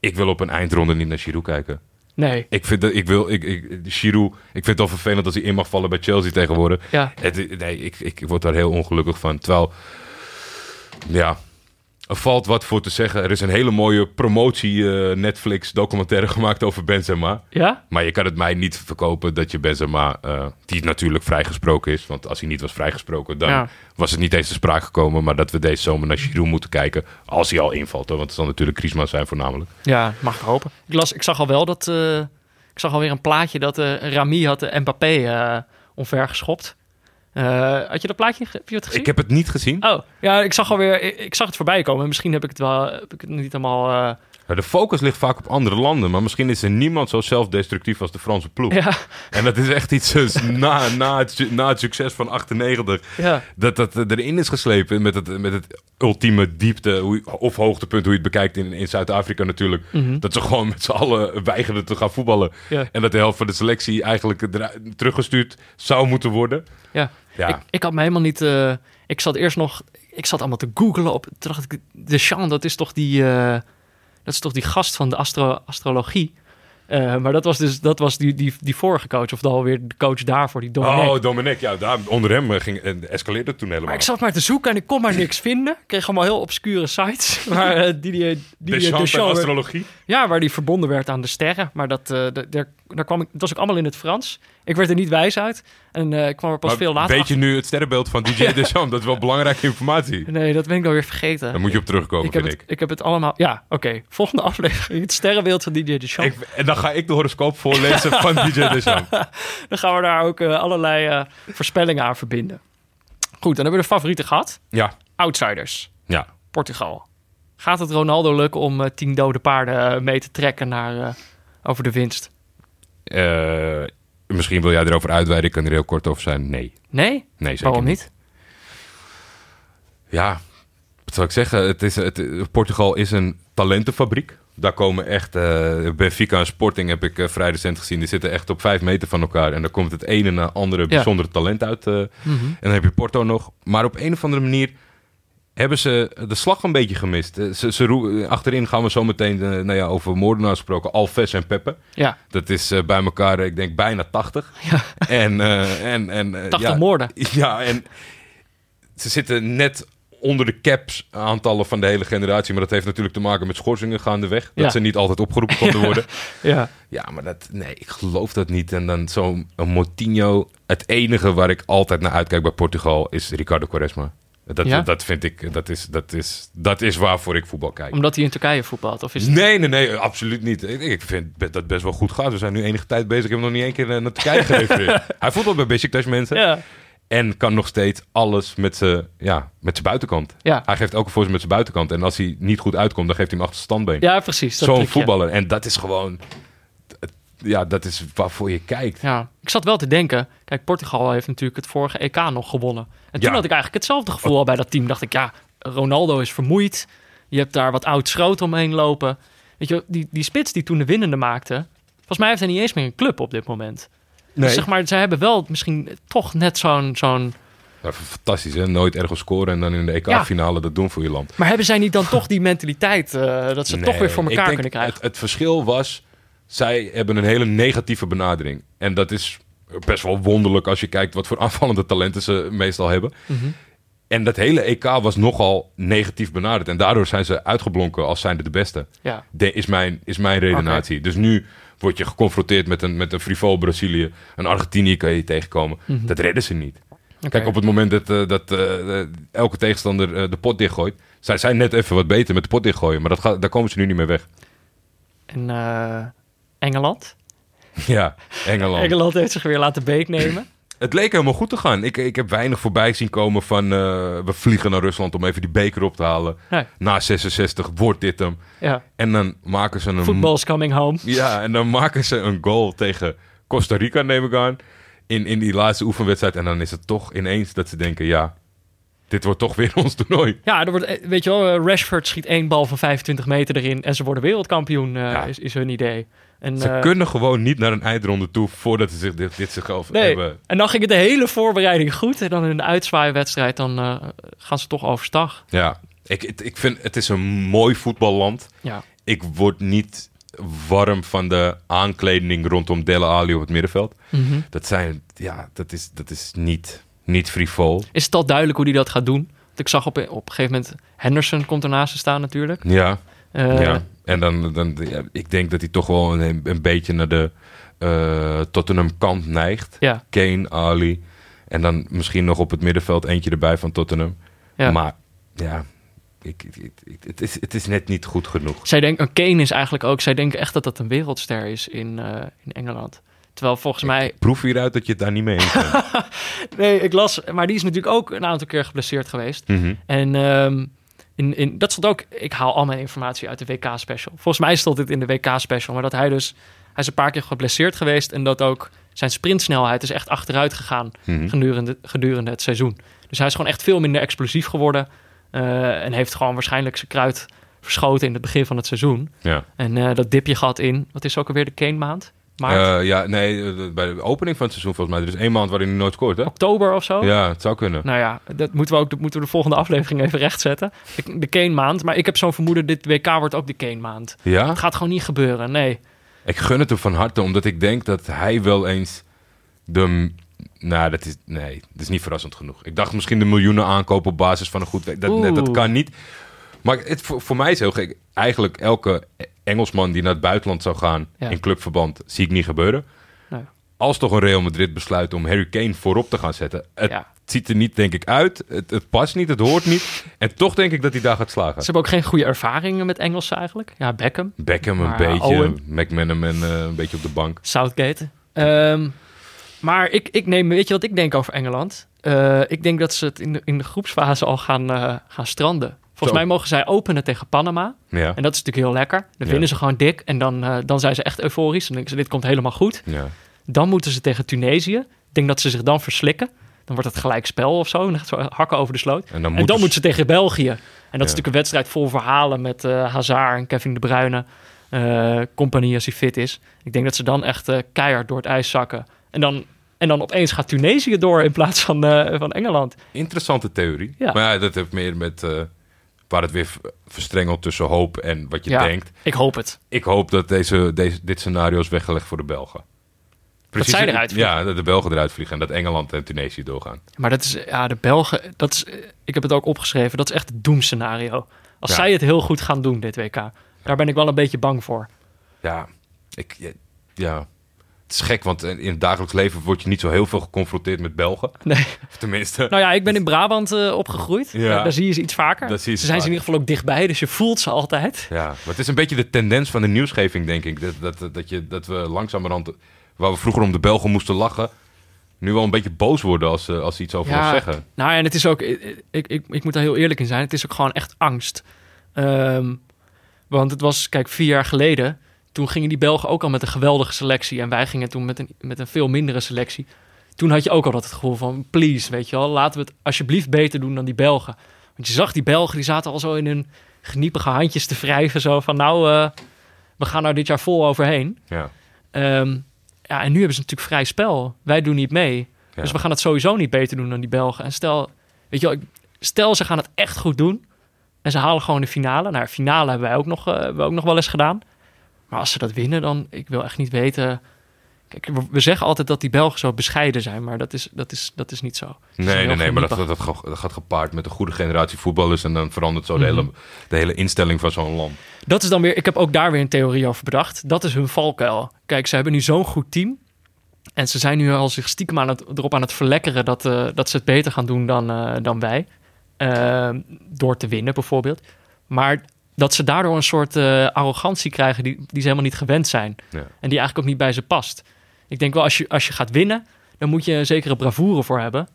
ik wil op een eindronde niet naar Giroud kijken. nee. Ik vind dat ik wil, ik, ik, Giroud, ik vind het wel vervelend als hij in mag vallen bij Chelsea tegenwoordig. Ja, Het, nee, ik, ik word daar heel ongelukkig van. Terwijl, ja, er valt wat voor te zeggen. Er is een hele mooie promotie eh, gemaakt over Benzema. ja, Maar je kan het mij niet verkopen dat je Benzema, eh, die natuurlijk vrijgesproken is. Want als hij niet was vrijgesproken, dan Ja. was het niet eens te sprake gekomen. Maar dat we deze zomer naar Giroud moeten kijken. Als hij al invalt. Hoor, want het zal natuurlijk Griezmann zijn voornamelijk. ja, mag ik hopen. Ik, las, ik zag al wel dat, eh, ik zag alweer een plaatje dat Rami had de Mbappé eh Eh, had je dat plaatje, heb je het gezien? Ik heb het niet gezien. Oh, ja, ik zag alweer, ik, ik zag het voorbij komen. Misschien heb ik het wel, heb ik het niet helemaal... eh, Ja, De focus ligt vaak op andere landen. Maar misschien is er niemand zo zelfdestructief als de Franse ploeg. ja, En dat is echt iets eh, na, na, het, na het succes van 98. ja, Dat dat erin is geslepen met het, met het ultieme diepte of hoogtepunt, hoe je het bekijkt in, in Zuid-Afrika natuurlijk. Mhm. Dat ze gewoon met z'n allen weigerden te gaan voetballen. En dat de helft van de selectie eigenlijk teruggestuurd zou moeten worden. ja. Ja, Ik, ik had me helemaal niet... eh, ik zat eerst nog... Ik zat allemaal te googlen op... Toen dacht ik, de Jean, dat is toch die... eh, dat is toch die gast van de astro, astrologie? Eh, maar dat was dus dat was die, die, die vorige coach. Of dan alweer de coach daarvoor, die Dominic. oh, Dominic, ja, daar, onder hem ging, eh, escaleerde het toen helemaal. Maar ik zat maar te zoeken en ik kon maar niks vinden. Ik kreeg allemaal heel obscure sites. Waar, eh, die, die, en Deschamps- astrologie. Ja, waar die verbonden werd aan de sterren. Maar dat, de- daar, daar kwam ik, dat was ook allemaal in het Frans. Ik werd er niet wijs uit. En ik kwam er pas Maar veel later Weet je nu het sterrenbeeld van DJ Deschamps? Dat is wel belangrijke informatie. Nee, dat ben ik alweer vergeten. Daar moet je op terugkomen, ik, heb vind het, ik. ik heb het allemaal... Ja, oké. Volgende aflevering. Het sterrenbeeld van DJ ik. En dan ga ik de horoscoop voorlezen van DJ Deschamps. Dan gaan we daar ook eh, allerlei eh, voorspellingen aan verbinden. Goed, dan hebben we de favorieten gehad. Ja, Outsiders. ja. Portugal. Gaat het Ronaldo lukken om tien dode paarden mee te trekken naar, over de winst? Misschien wil jij erover uitweiden. Ik kan er heel kort over zijn. Nee. Nee? Nee, zeker Waarom niet. Ja, wat zou ik zeggen? Het is, het, Portugal is een talentenfabriek. Daar komen echt... eh, Benfica en Sporting heb ik eh, vrij recent gezien. Die zitten echt op vijf meter van elkaar. En daar komt het ene na andere bijzondere talent uit. eh. Mhm. En dan heb je Porto nog. Maar op een of andere manier hebben ze de slag een beetje gemist. Eh, Ze, ze roe- achterin gaan we zo meteen eh, nou ja, over moordenaars gesproken. Alves en Peppe. Ja, Dat is eh, bij elkaar, eh, ik denk, bijna 80. Ja. En, eh, en, en, eh, 80 ja, moorden. Ja, en ze zitten net onder de caps aantallen van de hele generatie. Maar dat heeft natuurlijk te maken met schorsingen gaandeweg. Dat Ja. ze niet altijd opgeroepen konden worden. Ja. Ja, maar dat, nee, ik geloof dat niet. En dan zo'n een Moutinho. Het enige waar ik altijd naar uitkijk bij Portugal is Ricardo Quaresma. Dat, Ja? dat vind ik, dat is, dat, is, dat is waarvoor ik voetbal kijk. Omdat hij in Turkije voetbalt? Of is het... Nee, nee, nee, absoluut niet. Ik, ik vind dat best wel goed gaat. We zijn nu enige tijd bezig. Ik heb hem nog niet één keer eh, naar Turkije gerefereerd. Hij voetbalt bij Besiktas mensen. Ja. En kan nog steeds alles met zijn ja, met zijn buitenkant. Ja. Hij geeft elke voorzet met zijn buitenkant. En als hij niet goed uitkomt, dan geeft hij hem achter zijn standbeen. ja, precies. Zo'n voetballer. En dat is gewoon... Ja, dat is waarvoor je kijkt. Ja, ik zat wel te denken. Kijk, Portugal heeft natuurlijk het vorige EK nog gewonnen. En toen Ja. had ik eigenlijk hetzelfde gevoel al bij dat team. Dacht ik, ja, Ronaldo is vermoeid. Je hebt daar wat oud schroot omheen lopen. Weet je, die, die spits die toen de winnende maakte. Volgens mij heeft hij niet eens meer een club op dit moment. Nee. Dus zeg maar, zij hebben wel misschien toch net zo'n... zo'n Ja, fantastisch, hè? Nooit ergens scoren en dan in de EK-finale dat doen voor je land. maar hebben zij niet dan toch die mentaliteit eh, dat ze toch weer voor Nee, elkaar kunnen krijgen? Het, het verschil was, zij hebben een hele negatieve benadering. En dat is best wel wonderlijk als je kijkt wat voor aanvallende talenten ze meestal hebben. Mhm. En dat hele EK was nogal negatief benaderd. En daardoor zijn ze uitgeblonken als zijnde de beste. Ja, De, is, mijn, is mijn redenatie. Dus nu word je geconfronteerd met een, met een frivol Brazilië. Een Argentinië kan je tegenkomen. Dat redden ze niet. Kijk, op het moment dat, eh, dat eh, eh, elke tegenstander de pot dichtgooit... Zij zijn net even wat beter met de pot dichtgooien. Maar dat gaat, daar komen ze nu niet meer weg. En Engeland? Ja, Engeland. Engeland heeft zich weer laten beetnemen. Het leek helemaal goed te gaan. Ik, ik heb weinig voorbij zien komen van... eh, we vliegen naar Rusland om even die beker op te halen. Na 66 wordt dit hem. Ja, En dan maken ze een... football's coming home. Ja, en dan maken ze een goal tegen Costa Rica, neem ik aan. In, in die laatste oefenwedstrijd. En dan is het toch ineens dat ze denken... Ja, dit wordt toch weer ons toernooi. Ja, er wordt, eh, weet je wel, eh, Rashford schiet één bal van 25 meter erin en ze worden wereldkampioen, Ja. is, is hun idee. En, Ze eh, kunnen gewoon niet naar een eindronde toe... voordat ze zich dit, dit zichzelf nee. hebben... En dan ging het de hele voorbereiding goed. En dan in de uitzwaaiwedstrijd, dan eh, gaan ze toch overstag. Ja, ik, ik- vind het is een mooi voetballand. Ja, Ik word niet warm van de aankleding rondom Dele Alli op het middenveld. Mhm. Dat zijn, ja, dat is, dat is niet, niet frivol. Is het al duidelijk hoe hij dat gaat doen? Want ik zag op, op een gegeven moment, Henderson komt ernaast te staan natuurlijk. Ja, Eh, ja. En dan, dan ja, ik denk dat hij toch wel een, een beetje naar de eh, Tottenham kant neigt. ja, Kane, Ali. En dan misschien nog op het middenveld eentje erbij van Tottenham. ja. Maar ja, ik, ik, ik- het, is, het is net niet goed genoeg. Zij denken, Kane is eigenlijk ook, zij denken echt dat dat een wereldster is in, eh, in Engeland. Terwijl volgens mij, Proef hieruit dat je het daar niet mee eens bent. nee, ik las, maar die is natuurlijk ook een aantal keer geblesseerd geweest. Mhm. En ehm, in, in, dat stond ook, ik haal al mijn informatie uit de WK-special. Volgens mij stond dit in de WK-special, maar dat hij dus, hij is een paar keer geblesseerd geweest en dat ook zijn sprintsnelheid is echt achteruit gegaan Mhm. gedurende, gedurende het seizoen. Dus hij is gewoon echt veel minder explosief geworden eh, en heeft gewoon waarschijnlijk zijn kruid verschoten in het begin van het seizoen. Ja. En eh, dat dipje gaat in, wat is ook alweer de Kane-maand? Maart? Eh, ja, nee, eh, bij de opening van het seizoen volgens mij. Er is één maand waarin hij nooit scoort, hè? Oktober of zo? Ja, het zou kunnen. Nou ja, dat moeten we ook dat moeten we de volgende aflevering even rechtzetten. De, de Kane-maand. Maar ik heb zo'n vermoeden, dit WK wordt ook de Kane-maand. Ja? Het gaat gewoon niet gebeuren, nee. Ik gun het hem van harte, omdat ik denk dat hij wel eens de... Nou, dat is... Nee, dat is niet verrassend genoeg. Ik dacht misschien de miljoenen aankopen op basis van een goed... Dat, dat kan niet. Maar het, voor, voor mij is heel gek. Eigenlijk elke Engelsman die naar het buitenland zou gaan Ja. in clubverband, zie ik niet gebeuren. Nee. als toch een Real Madrid besluit om Harry Kane voorop te gaan zetten. Het Ja. ziet er niet, denk ik, uit. Het, het past niet, het hoort niet. En toch denk ik dat hij daar gaat slagen. Ze hebben ook geen goede ervaringen met Engels eigenlijk. Ja, Beckham, Beckham een Maar beetje, Owen. McManaman eh, een beetje op de bank. Southgate. Ehm, maar ik, ik neem, weet je wat ik denk over Engeland? Eh, ik denk dat ze het in de, in de groepsfase al gaan, eh, gaan stranden. Volgens Zo. mij mogen zij openen tegen Panama. Ja, En dat is natuurlijk heel lekker. Dan Ja. winnen ze gewoon dik. En dan, eh, dan zijn ze echt euforisch. Dan denken ze, dit komt helemaal goed. ja. Dan moeten ze tegen Tunesië. Ik denk dat ze zich dan verslikken. Dan wordt het gelijk spel of zo. En dan hakken over de sloot. En dan, En dan moeten moeten ze tegen België. En dat is natuurlijk een wedstrijd vol verhalen met eh Hazard en Kevin De Bruyne. eh compagnie als hij fit is. Ik denk dat ze dan echt keihard door het ijs zakken. En dan, en dan opeens gaat Tunesië door in plaats van, van Engeland. Interessante theorie. Ja. Maar ja, dat heeft meer met waar het weer v- verstrengelt tussen hoop en wat je Ja. denkt. Ik hoop het. Ik hoop dat deze, deze, dit scenario is weggelegd voor de Belgen. zij eruit vliegen. Ja, dat de Belgen eruit vliegen en dat Engeland en Tunesië doorgaan. Maar dat is, ja, de Belgen, dat is, eh, ik heb het ook opgeschreven, dat is echt het doemscenario. Als Ja. zij het heel goed gaan doen, dit WK. Daar ben ik wel een beetje bang voor. Ja, ik, ja, ja, het is gek, want in het dagelijks leven word je niet zo heel veel geconfronteerd met Belgen. Nee. Of tenminste, Nou ja, ik ben in Brabant eh, opgegroeid. Ja. Eh, daar zie je ze iets vaker. Daar zie je ze ze zijn ze in ieder geval ook dichtbij, dus je voelt ze altijd. ja. Maar het is een beetje de tendens van de nieuwsgeving, denk ik. Dat, dat, dat, je, dat we langzamerhand, waar we vroeger om de Belgen moesten lachen, nu wel een beetje boos worden als, ze- als ze iets over Ja. ons zeggen. Nou, en het is ook, ik, ik, ik, ik moet daar heel eerlijk in zijn, het is ook gewoon echt angst. Ehm, want het was, kijk, vier jaar geleden, toen gingen die Belgen ook al met een geweldige selectie. En wij gingen toen met een, met een veel mindere selectie. Toen had je ook al dat het gevoel van, please, weet je wel, laten we het alsjeblieft beter doen dan die Belgen. Want je zag die Belgen, die zaten al zo in hun geniepige handjes te wrijven. Zo van, nou, eh, we gaan nou dit jaar vol overheen. Ja. Ehm, ja, en nu hebben ze natuurlijk vrij spel. Wij doen niet mee. Ja. Dus we gaan het sowieso niet beter doen dan die Belgen. En stel, weet je wel, stel ze gaan het echt goed doen. En ze halen gewoon de finale. Nou, finale hebben wij ook nog, eh, hebben we ook nog wel eens gedaan. Maar als ze dat winnen, dan... Ik wil echt niet weten... Kijk, we, zeggen altijd dat die Belgen zo bescheiden zijn. Maar dat is, dat is, dat is niet zo. Nee, nee, nee, maar dat, dat, dat, gaat- gepaard met een goede generatie voetballers en dan verandert zo de, Mhm. hele, de hele instelling van zo'n land. Dat is dan weer... Ik heb ook daar weer een theorie over bedacht. Dat is hun valkuil. Kijk, ze hebben nu zo'n goed team. En ze zijn nu al zich stiekem aan het, erop aan het verlekkeren... dat, eh, dat ze het beter gaan doen dan, eh, dan wij. Ehm, door te winnen bijvoorbeeld. Maar dat ze daardoor een soort eh, arrogantie krijgen... Die, die ze helemaal niet gewend zijn. Ja. En die eigenlijk ook niet bij ze past. Ik denk wel, als je, als je gaat winnen... dan moet je een zekere bravoure voor hebben.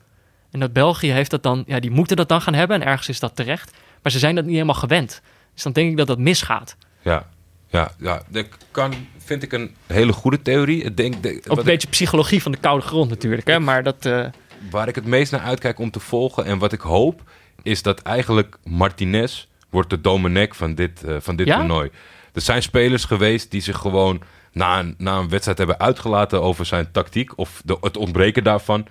En dat België heeft dat dan... Ja, die moeten dat dan gaan hebben. En ergens is dat terecht. Maar ze zijn dat niet helemaal gewend. Dus dan denk ik dat dat misgaat. Ja, ja, ja. Dat kan, vind ik een hele goede theorie. Ik denk, de- Ook een beetje psychologie van de koude grond natuurlijk. Hè? Maar dat... eh, waar ik het meest naar uitkijk om te volgen en wat ik hoop, is dat eigenlijk Martinez wordt de Domenech van dit, eh, van dit Ja? toernooi. Er zijn spelers geweest die zich gewoon na een, na een wedstrijd hebben uitgelaten over zijn tactiek of de, het ontbreken daarvan.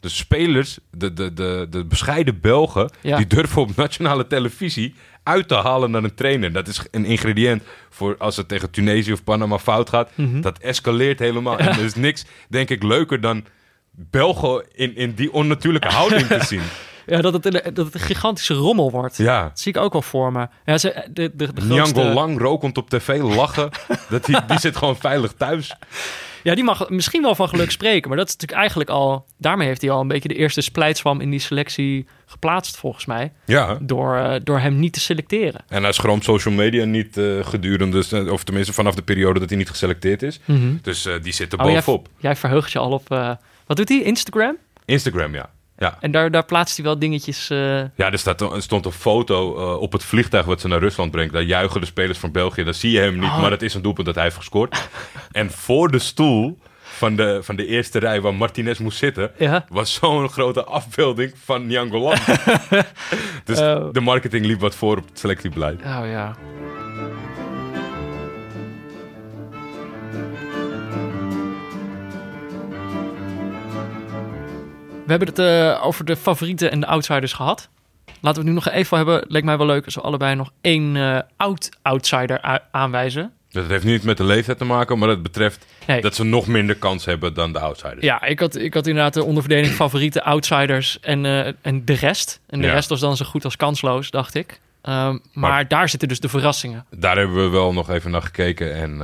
De spelers, de, de, de, de bescheiden Belgen, Ja. die durven op nationale televisie uit te halen naar een trainer. Dat is een ingrediënt voor als het tegen Tunesië of Panama fout gaat. Mhm. Dat escaleert helemaal. En er is niks, denk ik, leuker dan Belgen in, in die onnatuurlijke houding te zien. Ja, dat, het, een- dat het een gigantische rommel wordt. Ja. Dat zie ik ook wel voor me. Ja, ze, de, de, de grootste- Lang rokend op tv, lachen. dat die, die zit gewoon veilig thuis. Ja, die mag misschien wel van geluk spreken. Maar dat is natuurlijk eigenlijk al... Daarmee heeft hij al een beetje de eerste splijtswam in die selectie geplaatst, volgens mij. Ja. Door, eh, door hem niet te selecteren. En hij schroomt social media niet eh, gedurende, of tenminste vanaf de periode dat hij niet geselecteerd is. Dus eh, die zit er Oh, jij, bovenop. jij verheugt je al op... eh, wat doet hij? Instagram? Instagram, ja. Ja, En daar, daar plaatst hij wel dingetjes... eh, ja er, staat, er stond een foto eh, op het vliegtuig wat ze naar Rusland brengt. Daar juichen de spelers van België. Daar zie je hem niet, Oh. maar dat is een doelpunt dat hij heeft gescoord. en voor de stoel van de, van de eerste rij waar Martinez moest zitten... ja. was zo'n grote afbeelding van Nyango Lang. dus Oh. de marketing liep wat voor op het selectiebeleid. Oh ja. We hebben het eh, over de favorieten en de outsiders gehad. Laten we het nu nog even hebben. Leek mij wel leuk als we allebei nog één eh, oud-outsider aanwijzen. Het heeft niet met de leeftijd te maken, maar het betreft Nee. dat ze nog minder kans hebben dan de outsiders. Ja, ik had, ik had inderdaad de onderverdeling favoriete outsiders en, eh, en de rest. En de Ja. rest was dan zo goed als kansloos, dacht ik. Ehm, maar, Maar- daar zitten dus de verrassingen. Daar hebben we wel nog even naar gekeken en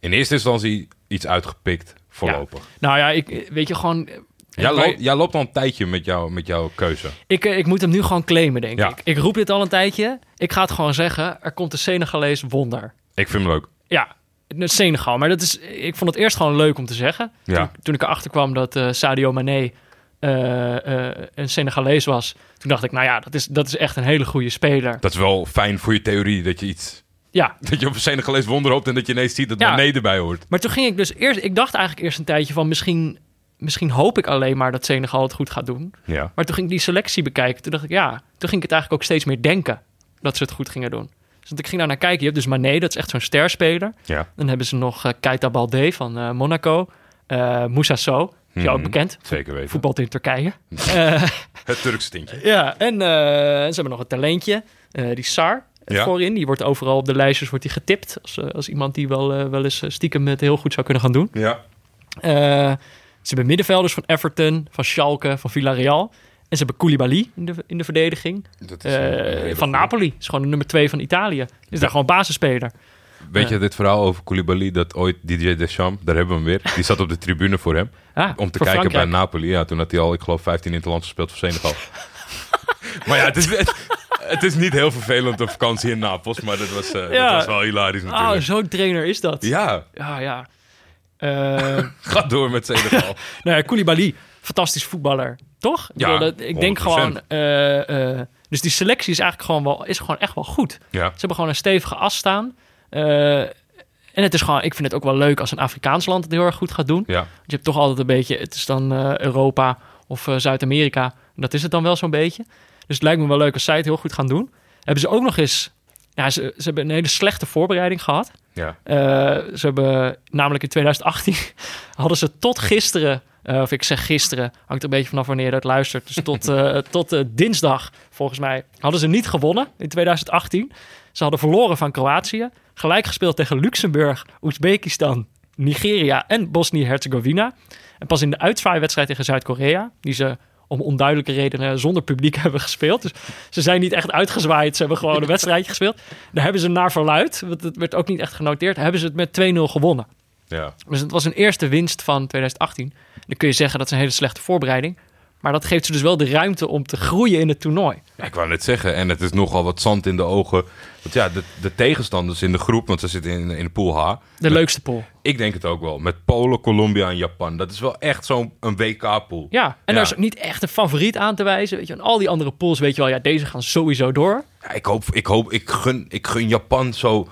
in eerste instantie iets uitgepikt voorlopig. Nou ja, ik, weet je, gewoon... Jij, loopt, jij loopt al een tijdje met, jou, met jouw keuze. Ik, eh, ik moet hem nu gewoon claimen, denk Ja. ik. Ik roep dit al een tijdje. Ik ga het gewoon zeggen. Er komt een Senegalees wonder. Ik vind hem leuk. Ja, Senegal. Maar dat is, ik vond het eerst gewoon leuk om te zeggen. Ja. Toen, toen ik erachter kwam dat eh, Sadio Mané eh, een Senegalees was. Toen dacht ik, nou ja, dat is, dat is echt een hele goede speler. Dat is wel fijn voor je theorie dat je iets... Ja, Dat je op een Senegalees wonder hoopt en dat je ineens ziet dat Ja. Mané erbij hoort. maar toen ging ik dus eerst... Ik dacht eigenlijk eerst een tijdje van misschien... Misschien hoop ik alleen maar dat Senegal het goed gaat doen. Ja. Maar toen ging ik die selectie bekijken. Toen dacht ik, ja, toen ging ik het eigenlijk ook steeds meer denken dat ze het goed gingen doen. Dus ik ging daar naar kijken. Je hebt dus Mané, dat is echt zo'n sterspeler. Ja. Dan hebben ze nog eh Keita Balde van eh, Monaco. Eh Moussa So, is jou ook Mhm. bekend. Zeker weten. Voetbalt in Turkije. Het Turkse tintje. ja, en ze hebben nog een talentje. die Sar Ja. voorin. Die wordt overal op de lijstjes wordt die getipt. Als, als iemand die wel, wel eens stiekem het heel goed zou kunnen gaan doen. Ja. Ze hebben middenvelders van Everton, van Schalke, van Villarreal. En ze hebben Koulibaly in de, in de verdediging. Dat Eh, van. Napoli. Is gewoon de nummer twee van Italië. Is daar gewoon basisspeler. Weet je dit verhaal over Koulibaly, dat ooit Didier Deschamps, daar hebben we hem weer, die zat op de tribune voor hem, Ah, om te kijken Frankrijk. bij Napoli. Ja, toen had hij al, ik geloof, 15 interlands gespeeld voor Senegal. maar ja, het is, het, het is niet heel vervelend op vakantie in Napels, maar dat was, eh, Ja. dat was wel hilarisch Ah, natuurlijk. zo'n trainer is dat. ja, Ja, ja. Eh, ga door met Senegal. nou ja, Koulibaly, fantastisch voetballer. Toch? Ik Ja, bedoel, dat- ik denk 100%. gewoon... eh, eh, dus die selectie is eigenlijk gewoon wel, is gewoon echt wel goed. ja, Ze hebben gewoon een stevige as staan. En het is gewoon, ik vind het ook wel leuk als een Afrikaans land het heel erg goed gaat doen. ja. Want je hebt toch altijd een beetje, het is dan Europa of Zuid-Amerika. Dat is het dan wel zo'n beetje. Dus het lijkt me wel leuk als zij het heel goed gaan doen. Hebben ze ook nog eens, ja, ze, ze hebben een hele slechte voorbereiding gehad. Ja. Eh, ze hebben namelijk in 2018 hadden ze tot gisteren, eh, of ik zeg gisteren, hangt er een beetje vanaf wanneer je dat luistert. Dus tot, eh, tot dinsdag, volgens mij, hadden ze niet gewonnen in 2018. Ze hadden verloren van Kroatië, gelijk gespeeld tegen Luxemburg, Oezbekistan, Nigeria en Bosnië-Herzegovina. En pas in de uitzwaaiwedstrijd tegen Zuid-Korea, die ze om onduidelijke redenen zonder publiek hebben gespeeld. Dus ze zijn niet echt uitgezwaaid. Ze hebben gewoon een wedstrijdje gespeeld. Daar hebben ze naar verluid, want het werd ook niet echt genoteerd, hebben ze het met 2-0 gewonnen. ja. Dus het was een eerste winst van 2018. Dan kun je zeggen dat is een hele slechte voorbereiding. Maar dat geeft ze dus wel de ruimte om te groeien in het toernooi. Ja, ik wou net zeggen, en het is nogal wat zand in de ogen. Want ja, de, de tegenstanders in de groep, want ze zitten in, in de pool H. De leukste pool. Ik denk het ook wel. Met Polen, Colombia en Japan. Dat is wel echt zo'n een WK-pool. Ja, en Ja. daar is ook niet echt een favoriet aan te wijzen. Weet je. En al die andere pools weet je wel, ja, deze gaan sowieso door. Ja, ik hoop, ik hoop, ik gun, ik gun Japan zo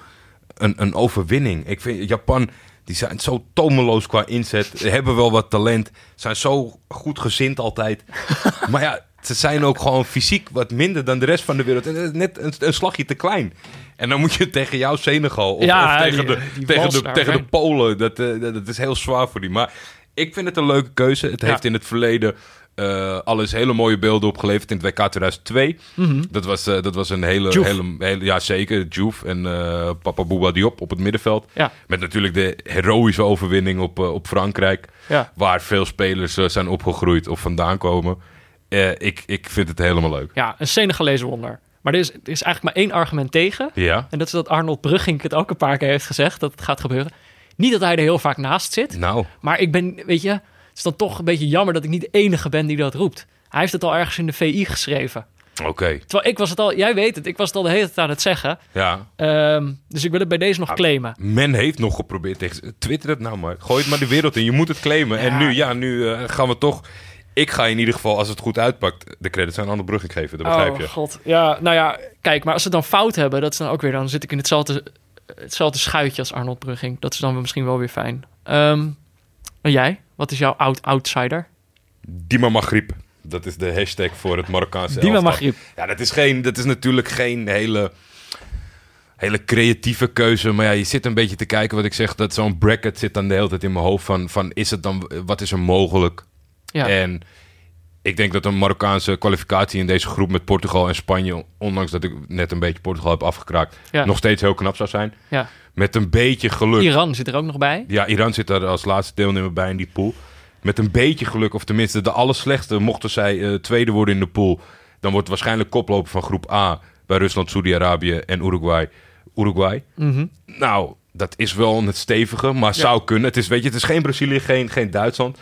een, een overwinning. Ik vind Japan, die zijn zo tomeloos qua inzet. Hebben wel wat talent. Zijn zo goed gezind altijd. maar ja, ze zijn ook gewoon fysiek wat minder dan de rest van de wereld. En net een, een slagje te klein. En dan moet je tegen jou Senegal of, Ja, of tegen, die- de, die tegen, de, tegen de. Polen. Dat, eh, dat, dat is heel zwaar voor die. Maar ik vind het een leuke keuze. Het Ja. heeft in het verleden eh alles hele mooie beelden opgeleverd in het WK 2002. Dat, was, eh, dat was een hele, hele, hele... Ja, zeker. Diouf en Papa Bouba Diop op het middenveld. Ja, Met natuurlijk de heroïsche overwinning op, op Frankrijk. ja. Waar veel spelers zijn opgegroeid of vandaan komen. Ik, ik vind het helemaal leuk. ja een Senegalese wonder. Maar er is, er is eigenlijk maar één argument tegen. Ja? En dat is dat Arnold Brugging het ook een paar keer heeft gezegd dat het gaat gebeuren. Niet dat hij er heel vaak naast zit. Nou, Maar ik ben, weet je, het is dan toch een beetje jammer dat ik niet de enige ben die dat roept. Hij heeft het al ergens in de VI geschreven. oké. Terwijl ik was het al, jij weet het, ik was het al de hele tijd aan het zeggen. Ja. Ehm, dus ik wil het bij deze Ah, nog claimen. Men heeft nog geprobeerd tegen... Twitter het nou maar. Gooi het maar de wereld in. Je moet het claimen. En nu, ja, nu eh, gaan we toch... Ik ga in ieder geval, als het goed uitpakt, de credits aan Arnold Brugging geven. Dat begrijp je. Oh god. Ja, nou ja, kijk, maar als ze dan fout hebben, dat is dan ook weer, dan zit ik in hetzelfde, hetzelfde schuitje als Arnold Brugging. Dat is dan misschien wel weer fijn. Ehm, en jij? Wat is jouw oud outsider? Dima Maghrib. Dat is de hashtag voor het Marokkaanse Dima. Maghrib. Ja, dat is, geen, dat is natuurlijk geen hele, hele creatieve keuze. Maar ja, je zit een beetje te kijken wat ik zeg. Dat zo'n bracket zit dan de hele tijd in mijn hoofd van, van is het dan, wat is er mogelijk? Ja. En ik denk dat een Marokkaanse kwalificatie in deze groep met Portugal en Spanje, ondanks dat ik net een beetje Portugal heb afgekraakt, Ja. nog steeds heel knap zou zijn. ja. Met een beetje geluk. Iran zit er ook nog bij. Ja, Iran zit daar als laatste deelnemer bij in die pool. Met een beetje geluk, of tenminste de allerslechtste, mochten zij eh, tweede worden in de pool, dan wordt waarschijnlijk koploper van groep A bij Rusland, Saudi-Arabië en Uruguay. Uruguay. Mhm. Nou, dat is wel het stevige, maar zou kunnen. Het is, weet je, het is geen Brazilië, geen, geen Duitsland.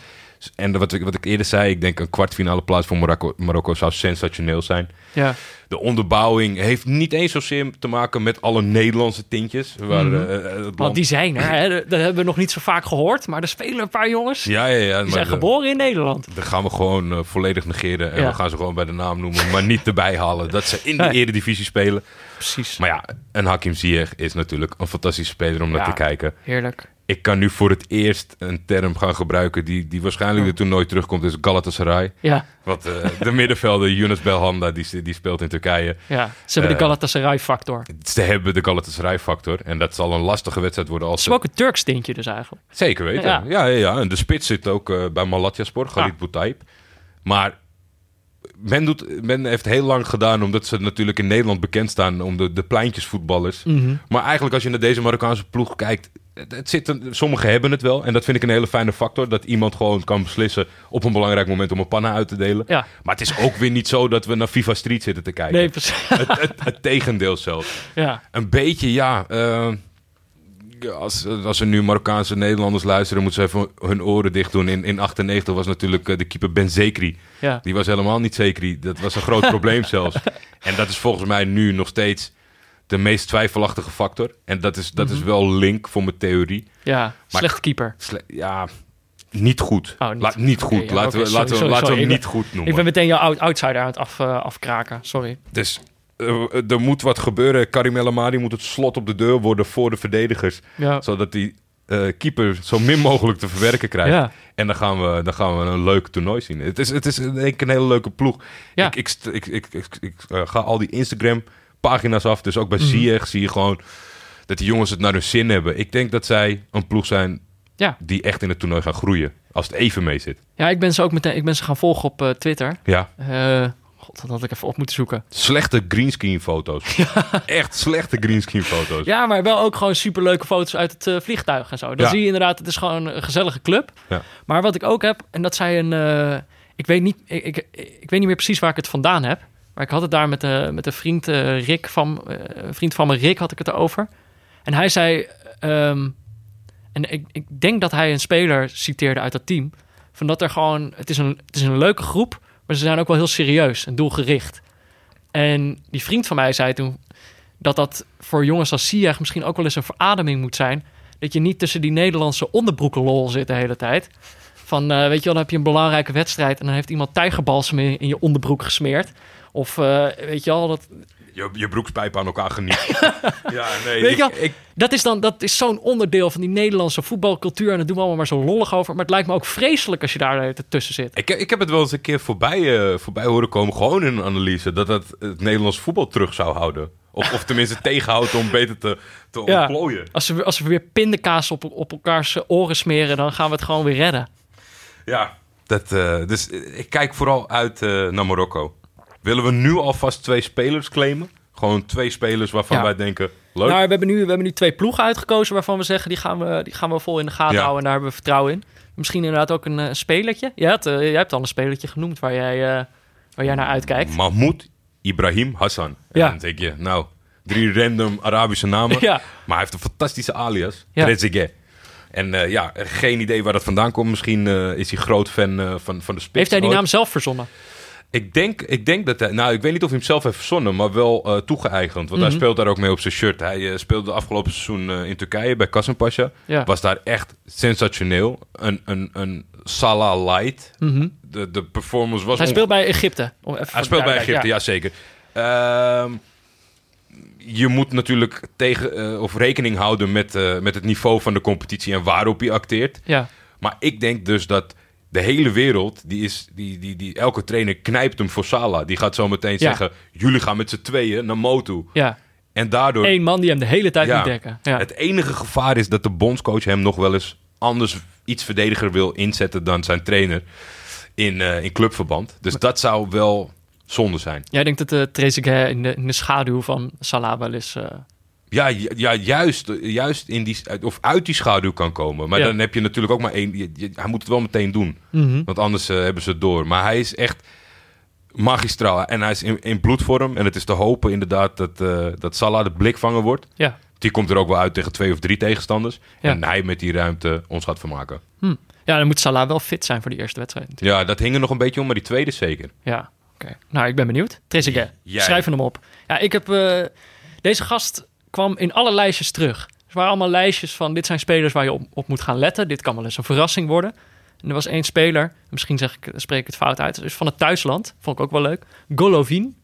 En wat ik, wat ik eerder zei, ik denk een kwartfinale plaats voor Marokko, Marokko zou sensationeel zijn. Ja. De onderbouwing heeft niet eens zozeer te maken met alle Nederlandse tintjes. Waar, Mhm. eh, het Want die zijn er, hè? dat hebben we nog niet zo vaak gehoord. Maar er spelen een paar jongens. Ja, ja, ja. die maar zijn de- geboren in Nederland. Dan gaan we gewoon eh, volledig negeren. En Ja. we gaan ze gewoon bij de naam noemen. Maar niet erbij halen dat ze in de Nee. eredivisie spelen. Precies. Maar ja, en Hakim Ziyech is natuurlijk een fantastische speler om naar Ja. te kijken. Heerlijk. Ik kan nu voor het eerst een term gaan gebruiken die, die waarschijnlijk er toen nooit terugkomt. is Galatasaray. Ja, Want eh, de middenvelder Yunus Belhanda, die, die speelt in Turkije. ja. ze hebben de Eh, Galatasaray-factor. Ze hebben de Galatasaray-factor. En dat zal een lastige wedstrijd worden als Het is ook een Turks tintje dus eigenlijk. Zeker weten. Ja. Ja. Ja, ja, En de spits zit ook eh, bij Malatyaspor, Ah. Boutaib. Maar men, doet, men heeft heel lang gedaan, omdat ze natuurlijk in Nederland bekend staan om de, de pleintjesvoetballers. Mhm. Maar eigenlijk als je naar deze Marokkaanse ploeg kijkt, het, het zit een- sommigen hebben het wel. En dat vind ik een hele fijne factor, dat iemand gewoon kan beslissen op een belangrijk moment om een panna uit te delen. Ja. Maar het is ook weer niet zo dat we naar FIFA Street zitten te kijken. Nee, precies. Het, het, het tegendeel zelfs. ja. Een beetje, ja. eh, als, als er nu Marokkaanse Nederlanders luisteren, moeten ze even hun oren dicht doen. In, in 98 was natuurlijk eh, de keeper Ben Zekri. ja. Die was helemaal niet Zekri. Dat was een groot probleem zelfs. En dat is volgens mij nu nog steeds de meest twijfelachtige factor. En dat is, dat Mhm. is wel link voor mijn theorie. Ja, slechte keeper. Sle- ja, niet goed. Oh, niet Laat, niet goed. ja, laten we, sorry, laten we, sorry, laten we hem niet goed noemen. Ik ben meteen jouw out- outsider aan het af, eh, afkraken. Sorry. Dus eh, er moet wat gebeuren. Karim El moet het slot op de deur worden voor de verdedigers. Ja. Zodat die eh, keeper zo min mogelijk te verwerken krijgt. Ja. En dan gaan, we, dan gaan we een leuk toernooi zien. Het is, het is een hele leuke ploeg. Ja. Ik, ik, ik, ik, ik, ga al die Instagram pagina's af. Dus ook bij. Ziyech zie je gewoon dat die jongens het naar hun zin hebben. Ik denk dat zij een ploeg zijn Ja. die echt in het toernooi gaan groeien. Als het even mee zit. Ja, ik ben ze ook meteen ik ben ze gaan volgen op eh, Twitter. Ja. Eh, God, dat had ik even op moeten zoeken. Slechte greenscreen foto's. Echt slechte greenscreen foto's. Ja, maar wel ook gewoon superleuke foto's uit het eh, vliegtuig en zo. Dan Ja. zie je inderdaad, het is gewoon een gezellige club. Ja. Maar wat ik ook heb, en dat zei een... ik, weet niet, ik, ik, ik weet niet meer precies waar ik het vandaan heb. Ik had het daar met, de met een vriend eh, Rick van... eh, een vriend van me, Rick, had ik het erover. En hij zei... ehm, en ik, ik denk dat hij een speler citeerde uit dat team. Van dat er gewoon... Het is, een, het is een leuke groep, maar ze zijn ook wel heel serieus en doelgericht. En die vriend van mij zei toen dat dat voor jongens als Ziyech misschien ook wel eens een verademing moet zijn. Dat je niet tussen die Nederlandse onderbroeken lol zit de hele tijd. Van, eh, weet je wel, dan heb je een belangrijke wedstrijd... en dan heeft iemand tijgerbalsem in, in je onderbroek gesmeerd. Of, eh, weet je wel, dat, Je, je broekspijp aan elkaar geniet. ja, nee. Weet je ik, dat is dan dat is zo'n onderdeel van die Nederlandse voetbalcultuur... en dat doen we allemaal maar zo lollig over. Maar het lijkt me ook vreselijk als je daar tussen zit. Ik, ik heb het wel eens een keer voorbij, eh, voorbij horen komen, gewoon in een analyse, dat dat het Nederlands voetbal terug zou houden. Of, of tenminste tegenhoudt om beter te, te Ja. ontplooien. Als we, als we weer pindakaas op, op elkaars oren smeren... dan gaan we het gewoon weer redden. Ja, dat, eh, dus ik kijk vooral uit naar Marokko. Willen we nu alvast twee spelers claimen? Gewoon twee spelers waarvan Ja. wij denken, leuk. Nou, we hebben, nu, we hebben nu twee ploegen uitgekozen waarvan we zeggen... die gaan we, die gaan we vol in de gaten Ja. houden en daar hebben we vertrouwen in. Misschien inderdaad ook een eh, spelertje. Je hebt, eh, jij hebt al een spelertje genoemd waar jij, eh, waar jij naar uitkijkt. Mahmoud Ibrahim Hassan. Ja. En dan denk je, nou, drie random Arabische namen. Ja, Maar hij heeft een fantastische alias. Ja. Trezeguet. En ja, geen idee waar dat vandaan komt. Misschien is hij groot fan van, van de spits. heeft hij die ooit. naam zelf verzonnen? Ik denk, ik denk dat hij... Nou, ik weet niet of hij hem zelf heeft verzonnen, maar wel eh, toegeëigend. Want hij Mhm. speelt daar ook mee op zijn shirt. Hij eh, speelde afgelopen seizoen eh, in Turkije bij Kasımpaşa. Ja. Was daar echt sensationeel. Een, een, een Salah light. Mhm. De, de performance was... Hij speelt bij Egypte. Hij speelt bij Egypte, ja, zeker. Ehm, je moet natuurlijk tegen, of rekening houden met, met het niveau van de competitie en waarop hij acteert. Ja, Maar ik denk dus dat de hele wereld, die is, die, die, die, elke trainer knijpt hem voor Salah. Die gaat zo meteen Ja. zeggen, jullie gaan met z'n tweeën naar Motu. ja. En daardoor, Eén man die hem de hele tijd Ja. moet dekken. Ja. het enige gevaar is dat de bondscoach hem nog wel eens anders iets verdediger wil inzetten dan zijn trainer in, eh, in clubverband. Dus dat zou wel zonde zijn. Jij denkt dat de Trezeguet in de, in de schaduw van Salah wel eens... eh, Ja, ja juist, juist in die, of uit die schaduw kan komen. Maar Ja. dan heb je natuurlijk ook maar één. je- je- hij moet het wel meteen doen. mhm. Want anders eh, hebben ze het door. Maar hij is echt magistraal. En hij is in, in bloedvorm. En het is te hopen inderdaad dat, eh, dat Salah de blikvanger wordt. Ja, Die komt er ook wel uit tegen twee of drie tegenstanders. Ja. En hij met die ruimte ons gaat vermaken. Ja, dan moet Salah wel fit zijn voor die eerste wedstrijd natuurlijk. Ja, dat hing er nog een beetje om, maar die tweede zeker. Ja, oké. Nou, ik ben benieuwd. Trezeguet, schrijf hem op. Ja, ik heb... eh, deze gast kwam in alle lijstjes terug. Er waren allemaal lijstjes van... dit zijn spelers waar je op, op moet gaan letten. Dit kan wel eens een verrassing worden. En er was één speler, misschien zeg ik, spreek ik het fout uit... is van het thuisland, vond ik ook wel leuk. Golovin.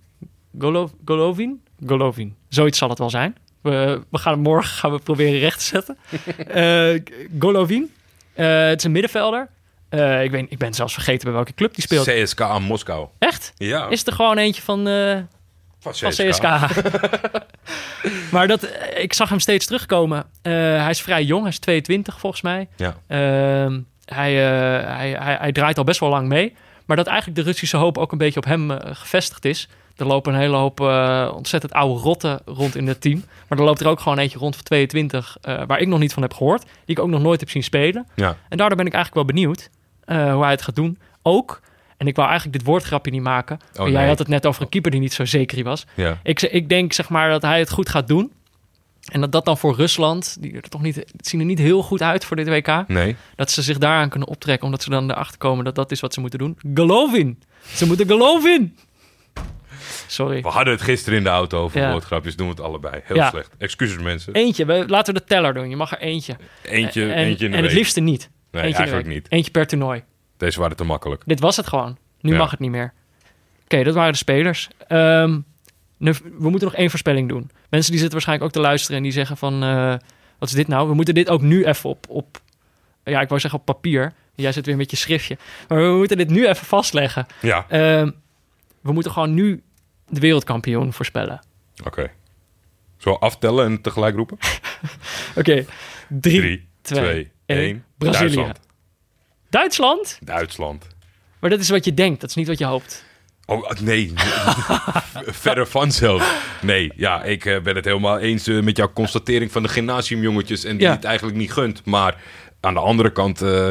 Golo, Golovin? Golovin. Zoiets zal het wel zijn. We, we gaan hem morgen gaan we proberen recht te zetten. Eh, Golovin. Eh, het is een middenvelder. Eh, ik, weet, ik ben zelfs vergeten bij welke club die speelt. CSKA Moskou. Echt? Ja, Is er gewoon eentje van, van van CSK. maar dat, eh, ik zag hem steeds terugkomen. Eh, hij is vrij jong, hij is 22 volgens mij. Ja. Ehm, hij, eh, hij, hij, hij draait al best wel lang mee. Maar dat eigenlijk de Russische hoop ook een beetje op hem gevestigd is. Er lopen een hele hoop ontzettend oude rotten rond in het team. Maar er loopt er ook gewoon eentje rond van 22, eh, waar ik nog niet van heb gehoord. Die ik ook nog nooit heb zien spelen. Ja. En daardoor ben ik eigenlijk wel benieuwd hoe hij het gaat doen. Ook, en ik wou eigenlijk dit woordgrapje niet maken. maar jij Oh, nee. had het net over een keeper die niet zo zeker was. ja. Ik, ik denk zeg maar dat hij het goed gaat doen. En dat dat dan voor Rusland, die er toch niet, het zien er niet heel goed uit voor dit WK. Nee. Dat ze zich daaraan kunnen optrekken, omdat ze dan erachter komen dat dat is wat ze moeten doen. Geloof in! Ze moeten geloven in! Sorry. We hadden het gisteren in de auto over Ja. woordgrapjes. Doen we het allebei. Heel Ja. slecht. Excuses mensen. Eentje, we, laten we de teller doen. Je mag er eentje. Eentje, en eentje in de en het liefste niet. Nee, eentje eigenlijk niet. Eentje per toernooi. Deze waren te makkelijk. Dit was het gewoon. Nu Ja. mag het niet meer. Oké, dat waren de spelers. Ehm, nu, we moeten nog één voorspelling doen. Mensen die zitten waarschijnlijk ook te luisteren en die zeggen van... eh, wat is dit nou? We moeten dit ook nu even op... op ja, ik wou zeggen op papier. Jij zit weer met je schriftje. Maar we moeten dit nu even vastleggen. Ja, Ehm, we moeten gewoon nu de wereldkampioen voorspellen. oké. Zo aftellen en tegelijk roepen? Oké, drie, 3, twee, 2, één. 1. Brazilië. Duitsland. Duitsland? Duitsland. Maar dat is wat je denkt. Dat is niet wat je hoopt. Oh, nee. Verder van zelf. Nee, ja, ik eh, ben het helemaal eens eh, met jouw constatering van de gymnasiumjongetjes en die Ja. het eigenlijk niet gunt. Maar aan de andere kant, eh,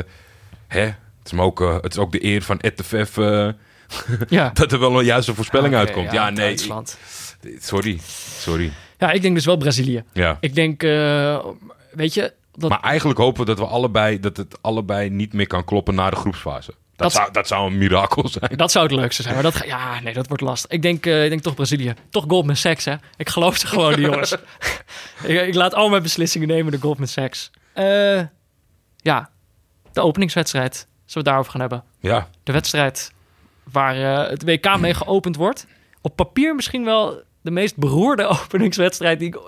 hè, het, is me ook, het is ook de eer van ETFF Ja. dat er wel een juiste voorspelling uitkomt. Ja, nee. Duitsland. ik- sorry, sorry. Ja, ik denk dus wel Brazilië. Ja. Ik denk, weet je, dat, Maar eigenlijk hopen we dat we allebei, dat het allebei niet meer kan kloppen na de groepsfase. Dat, Dat- zou, dat zou een mirakel zijn. dat zou het leukste zijn. Maar dat, ja, nee, dat wordt lastig. Ik denk, eh, ik denk toch Brazilië. Toch Goldman Sachs, hè? Ik geloof ze gewoon, die jongens. ik, ik laat al mijn beslissingen nemen door Goldman Sachs. Eh, ja, de openingswedstrijd. Zullen we het daarover gaan hebben? Ja, De wedstrijd waar eh, het WK mee geopend wordt. Op papier misschien wel de meest beroerde openingswedstrijd die ik,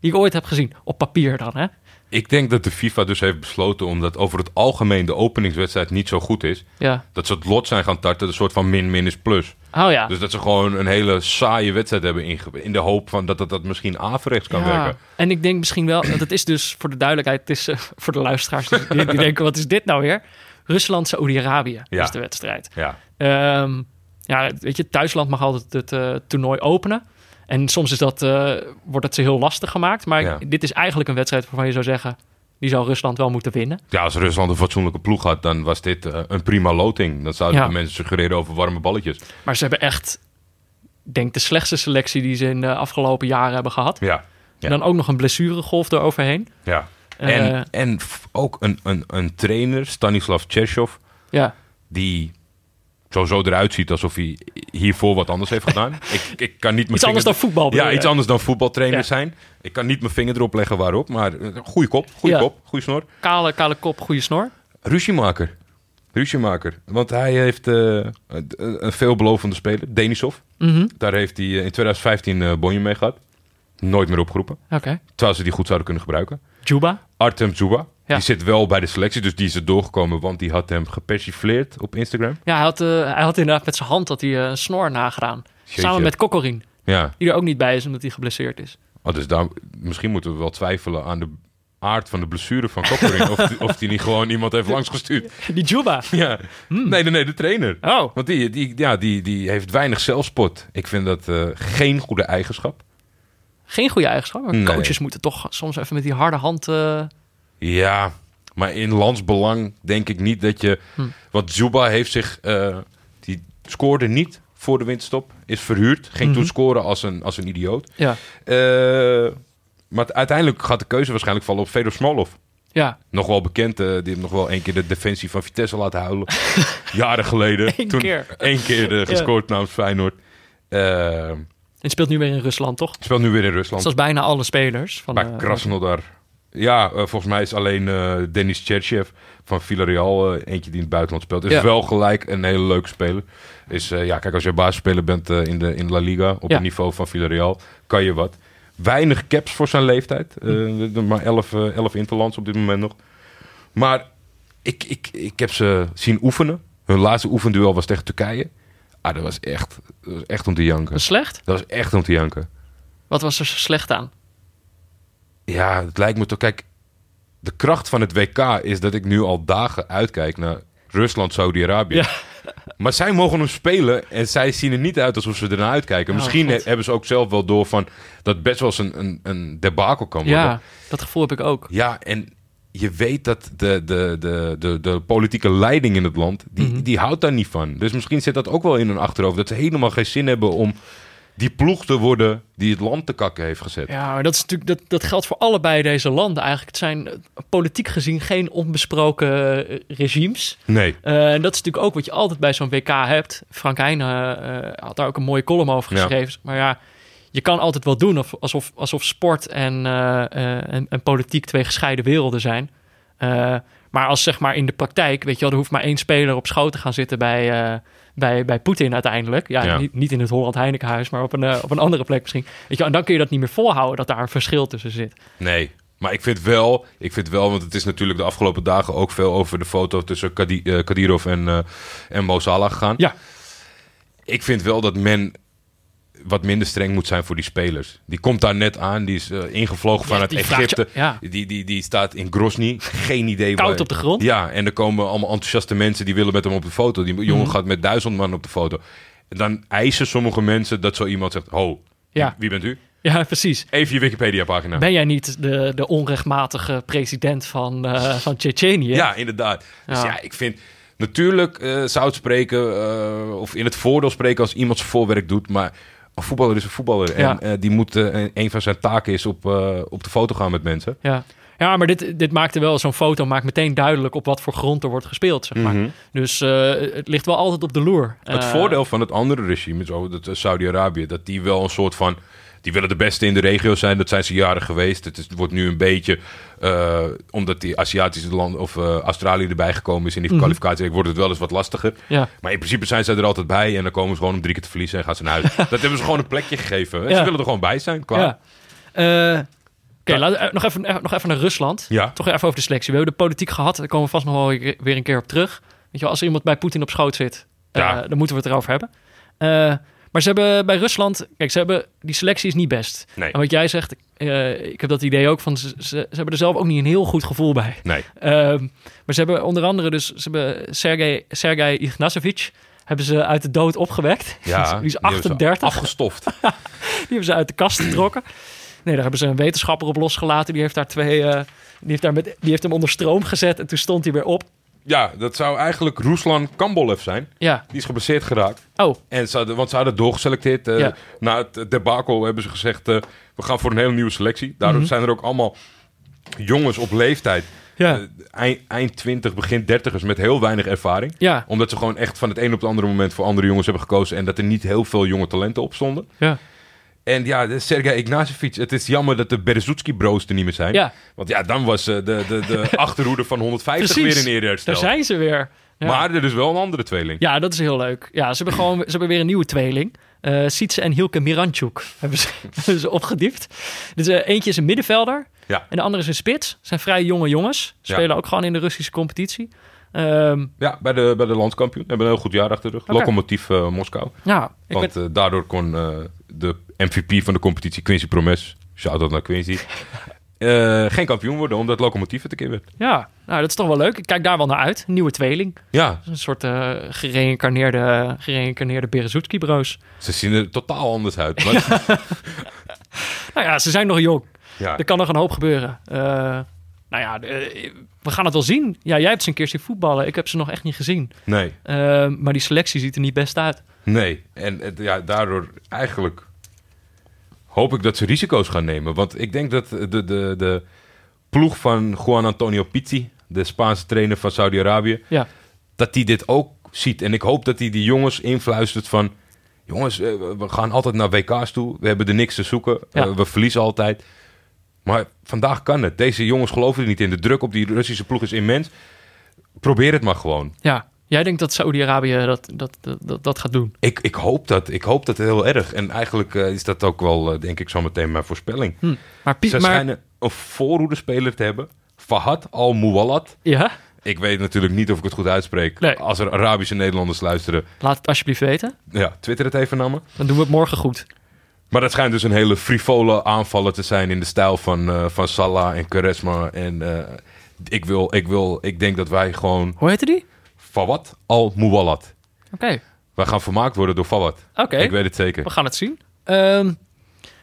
die ik ooit heb gezien. Op papier dan, hè? Ik denk dat de FIFA dus heeft besloten, omdat over het algemeen de openingswedstrijd niet zo goed is, Ja. dat ze het lot zijn gaan tarten, een soort van min-min is plus. Oh ja. Dus dat ze gewoon een hele saaie wedstrijd hebben inge in de hoop van dat het dat misschien averechts kan Ja, werken. En ik denk misschien wel, dat is dus voor de duidelijkheid, het is eh, voor de luisteraars die, die denken, wat is dit nou weer? Rusland, Saoedi-Arabië Ja. is de wedstrijd. Ja, Ehm, ja, weet je, thuisland mag altijd het eh, toernooi openen. En soms is dat, eh, wordt het ze heel lastig gemaakt. Maar Ja. dit is eigenlijk een wedstrijd waarvan je zou zeggen, die zou Rusland wel moeten winnen. ja als Rusland een fatsoenlijke ploeg had, dan was dit eh, een prima loting. Dan zouden Ja. de mensen suggereren over warme balletjes. Maar ze hebben echt, ik denk de slechtste selectie die ze in de afgelopen jaren hebben gehad. Ja. En dan ook nog een blessuregolf eroverheen. ja. Eh, En, en ook een, een, een trainer, Stanislav Tchechov, ja. die sowieso eruit ziet alsof hij hiervoor wat anders heeft gedaan. ik, ik kan niet mijn Iets anders dan voetbal. Ja, je? iets anders dan voetbaltrainer Ja. zijn. Ik kan niet mijn vinger erop leggen waarop, maar eh, goede kop, goede Ja. kop, goede snor. Kale, kale kop, goede snor. Ruziemaker. Ruziemaker. Want hij heeft eh, een- een veelbelovende speler, Denisov. Mhm. Daar heeft hij eh, in 2015 eh bonje mee gehad. Nooit meer opgeroepen. Oké. Terwijl ze die goed zouden kunnen gebruiken. Juba. Artem Zuba. Ja. Die zit wel bij de selectie, dus die is er doorgekomen, want die had hem gepersifleerd op Instagram. Ja, hij had, eh, hij had inderdaad met zijn hand had hij, eh, een snor nagedaan. Jeetje. Samen met Kokkorin, Ja, die er ook niet bij is omdat hij geblesseerd is. oh, dus daar, misschien moeten we wel twijfelen aan de aard van de blessure van Kokkering. of, die, of die niet gewoon iemand heeft langsgestuurd. Die Juba. Ja. Nee, nee, nee, de trainer. Oh, Want die, die, ja, die, die heeft weinig zelfspot. Ik vind dat eh, geen goede eigenschap. geen goede eigenschap. Maar Nee. coaches moeten toch soms even met die harde hand... Ja, maar in landsbelang denk ik niet dat je... Hm. Want Zuba heeft zich... eh, die scoorde niet voor de winterstop. Is verhuurd. Ging toen Mhm. scoren als een, als een idioot. ja. Eh, maar uiteindelijk gaat de keuze waarschijnlijk vallen op Fedor Smolov. Ja, Nog wel bekend, eh, die heeft nog wel één keer de defensie van Vitesse laten huilen. Jaren geleden. Eén Toen keer. één keer eh, gescoord namens Feyenoord. En speelt nu weer in Rusland, toch? speelt nu weer in Rusland. Zoals bijna alle spelers. Van, Bij Krasnodar. Ja, eh, volgens mij is alleen Denis Cherchev van Villarreal eh, eentje die in het buitenland speelt. Is Ja. wel gelijk een hele leuke speler. Is, ja, kijk, als je basisspeler bent in, de, in La Liga, op Ja. het niveau van Villarreal, kan je wat. Weinig caps voor zijn leeftijd. Eh, maar 11 eh, 11 interlands op dit moment nog. Maar ik, ik, ik heb ze zien oefenen. Hun laatste oefenduel was tegen Turkije. Ah, dat was echt, dat was echt om te janken. slecht? Dat was echt om te janken. Wat was er slecht aan? Ja, het lijkt me toch. Kijk, de kracht van het WK is dat ik nu al dagen uitkijk naar Rusland, Saudi-Arabië. Ja. Maar zij mogen hem spelen en zij zien er niet uit alsof ze ernaar uitkijken. Oh, Misschien God. hebben ze ook zelf wel door van dat best wel eens een, een, een debakel kan worden. Ja, dat gevoel heb ik ook. Ja, en je weet dat de, de, de, de, de politieke leiding in het land, die, Mhm. die houdt daar niet van. Dus misschien zit dat ook wel in hun achterhoofd. Dat ze helemaal geen zin hebben om die ploeg te worden die het land te kakken heeft gezet. Ja, maar dat, is natuurlijk, dat, dat geldt voor allebei deze landen eigenlijk. Het zijn eh, politiek gezien geen onbesproken eh, regimes. Nee. Eh, en dat is natuurlijk ook wat je altijd bij zo'n WK hebt. Frank Heijnen eh, had daar ook een mooie column over Ja. geschreven. Maar ja, je kan altijd wel doen of- alsof, alsof sport en, en, en politiek twee gescheiden werelden zijn. Maar als zeg maar in de praktijk, weet je wel, er hoeft maar één speler op schoot te gaan zitten bij, bij, bij Poetin uiteindelijk. Ja, Ja. Niet, niet in het Holland Heinekenhuis, maar op een, eh, op een andere plek misschien. Weet je, en dan kun je dat niet meer volhouden dat daar een verschil tussen zit. Nee. Maar ik vind wel, ik vind wel, want het is natuurlijk de afgelopen dagen ook veel over de foto tussen Kadi, eh, Kadirov en, eh en Mo Salah gegaan. Ja. Ik vind wel dat men wat minder streng moet zijn voor die spelers. Die komt daar net aan, die is eh, ingevlogen vanuit Egypte. ja. Die, die, die staat in Grozny. Geen idee Koud waar- op de grond. Ja, en er komen allemaal enthousiaste mensen die willen met hem op de foto. Die jongen Mhm. gaat met duizend man op de foto. En dan eisen sommige mensen dat zo iemand zegt: Ho, Ja. wie, bent u? Ja, precies. Even je Wikipedia-pagina. Ben jij niet de, de onrechtmatige president van, eh van Tsjetsjenië? Ja, inderdaad. Dus Ja. ja, ik vind natuurlijk eh, zou het spreken eh, of in het voordeel spreken als iemand zijn voorwerk doet, maar een voetballer is een voetballer Ja. en eh, die moet eh, een van zijn taken is op, eh, op de foto gaan met mensen. Ja, ja maar dit, dit maakte wel, zo'n foto maakt meteen duidelijk op wat voor grond er wordt gespeeld, zeg maar. Mhm. Dus het ligt wel altijd op de loer. Het voordeel van het andere regime, zo, dat Saudi-Arabië, dat die wel een soort van. Die willen de beste in de regio zijn. Dat zijn ze jaren geweest. Het is, wordt nu een beetje. eh, omdat die Aziatische landen. of eh, Australië erbij gekomen is in die Mhm. kwalificatie. wordt het wel eens wat lastiger. Ja, Maar in principe zijn ze er altijd bij. En dan komen ze gewoon om drie keer te verliezen en gaan ze naar huis. dat hebben ze gewoon een plekje gegeven. En Ja. Ze willen er gewoon bij zijn. Klaar. ja. Eh, Oké, nog, even, nog even naar Rusland. Ja. Toch even over de selectie. We hebben de politiek gehad. Daar komen we vast nog wel weer een keer op terug. Weet je wel, als er iemand bij Poetin op schoot zit, dan moeten we het erover hebben. Eh, maar ze hebben bij Rusland... Kijk, ze hebben, die selectie is niet best. Nee. En wat jij zegt, eh, ik heb dat idee ook van... Ze, ze, ze hebben er zelf ook niet een heel goed gevoel bij. Nee. Ehm, maar ze hebben onder andere dus... Ze hebben Sergei, Sergei hebben ze uit de dood opgewekt. Ja, die is hebben ze 38. Afgestoft. Die hebben ze uit de kast getrokken. Nee, daar hebben ze een wetenschapper op losgelaten. Die heeft daar twee... eh, die, heeft daar met, die heeft hem onder stroom gezet en toen stond hij weer op. ja, dat zou eigenlijk Ruslan Kambolev zijn. Ja. Die is geblesseerd geraakt. Oh, En ze hadden, want ze hadden doorgeselecteerd. eh, Ja. Na het debacle hebben ze gezegd... eh, we gaan voor een hele nieuwe selectie. Daardoor Mhm. zijn er ook allemaal jongens op leeftijd. ja. eh, eind, eind 20, begin 30ers met heel weinig ervaring. ja. Omdat ze gewoon echt van het een op het andere moment voor andere jongens hebben gekozen. En dat er niet heel veel jonge talenten op stonden. Ja. En ja, de Sergej Ignatjevic. Het is jammer dat de Berezutski-bros er niet meer zijn. Ja, Want ja, dan was eh, de, de, de achterhoede van 150 Precies. weer in hersteld. daar zijn ze weer. Ja. Maar er is wel een andere tweeling. Ja, dat is heel leuk. Ja, ze hebben gewoon ze hebben weer een nieuwe tweeling. Eh Sietse en Hielke Miranchuk hebben ze, hebben ze opgediept. Dus eh, eentje is een middenvelder Ja. en de andere is een spits. Zijn vrij jonge jongens. Ja. Spelen ook gewoon in de Russische competitie. Ehm, Ja, bij de, bij de landskampioen. Hebben een heel goed jaar achter de rug. Oké. Lokomotief eh, Moskou. ja, Want ben, eh, daardoor kon eh, de MVP van de competitie, Quincy Promes, shout-out naar Quincy, geen kampioen worden, omdat Lokomotief het een keer werd. ja, nou, dat is toch wel leuk. Ik kijk daar wel naar uit. Nieuwe tweeling. Ja, Een soort gereïncarneerde, gereïncarneerde Berezutski-bro's. ze zien er totaal anders uit. Maar, Nou ja, ze zijn nog jong. ja. Er kan nog een hoop gebeuren. Nou ja, eh, we gaan het wel zien. Ja, jij hebt ze een keer zien voetballen. Ik heb ze nog echt niet gezien. Nee, Eh, maar die selectie ziet er niet best uit. nee. En ja, daardoor eigenlijk hoop ik dat ze risico's gaan nemen. Want ik denk dat de, de, de ploeg van Juan Antonio Pizzi, de Spaanse trainer van Saudi-Arabië, Ja, dat hij dit ook ziet. En ik hoop dat hij die jongens influistert van... Jongens, eh, we gaan altijd naar WK's toe. We hebben er niks te zoeken. Ja. Eh, we verliezen altijd. Maar vandaag kan het. Deze jongens geloven er niet in. De druk op die Russische ploeg is immens. Probeer het maar gewoon. ja. Jij denkt dat Saudi-Arabië dat, dat, dat, dat, gaat doen? Ik, ik hoop dat. Ik hoop dat heel erg. En eigenlijk eh, is dat ook wel, eh, denk ik, zo meteen mijn voorspelling. Hm. Maar, Pi- Ze maar schijnen een voorhoedespeler te hebben. Fahad al-Muwallat. ja, Ik weet natuurlijk niet of ik het goed uitspreek. Nee. Als er Arabische Nederlanders luisteren, laat het alsjeblieft weten. ja, twitter het even naar me. Dan doen we het morgen goed. Maar dat schijnt dus een hele frivole aanvallen te zijn in de stijl van, eh, van Salah en Quaresma. En eh, ik, wil, ik, wil, ik denk dat wij gewoon Hoe heette die? Fawad al-Muwallat. Oké, Wij gaan vermaakt worden door Fawad. oké. Ik weet het zeker. We gaan het zien. Ehm,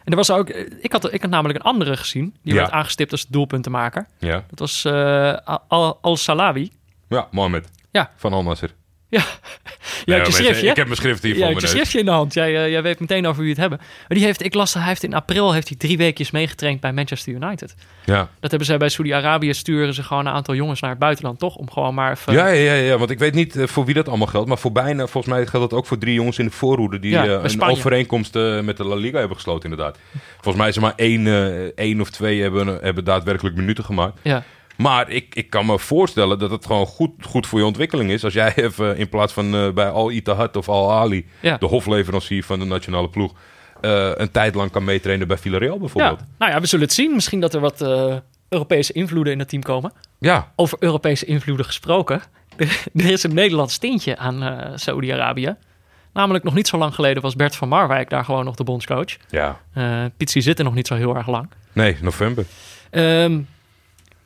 en er was ook, ik had, ik had namelijk een andere gezien. Die Ja. werd aangestipt als doelpuntenmaker. Ja, Dat was eh, Al- Al-Salawi. ja Mohamed. Ja. Van Al Nasser. Ja, je hebt je schriftje. Ik heb mijn schrift hier voor je hebt je schriftje in de hand. Jij, eh, jij weet meteen over wie het hebben. Maar die heeft, ik las, hij heeft in april heeft hij drie weekjes meegetraind bij Manchester United. Ja. Dat hebben zij bij Saudi-Arabië. Sturen ze gewoon een aantal jongens naar het buitenland, toch? Om gewoon maar even... Ja, ja, ja, want ik weet niet eh, voor wie dat allemaal geldt. Maar voor bijna, volgens mij geldt dat ook voor drie jongens in de voorhoede. Die Ja, eh, een overeenkomst met de La Liga hebben gesloten, inderdaad. Volgens mij is er maar één, eh, één of twee hebben, hebben daadwerkelijk minuten gemaakt. Ja. Maar ik, ik kan me voorstellen dat het gewoon goed, goed voor je ontwikkeling is. Als jij even in plaats van eh, bij Al Ittihad of Al Ali, Ja. de hofleverancier van de nationale ploeg, eh, een tijd lang kan meetrainen bij Villarreal bijvoorbeeld. ja. Nou ja, we zullen het zien. Misschien dat er wat eh, Europese invloeden in het team komen. Ja, Over Europese invloeden gesproken. Er, er is een Nederlands tintje aan eh Saudi-Arabië. Namelijk nog niet zo lang geleden was Bert van Marwijk daar gewoon nog de bondscoach. ja. Pizzi zit er nog niet zo heel erg lang. Nee, november. Ehm,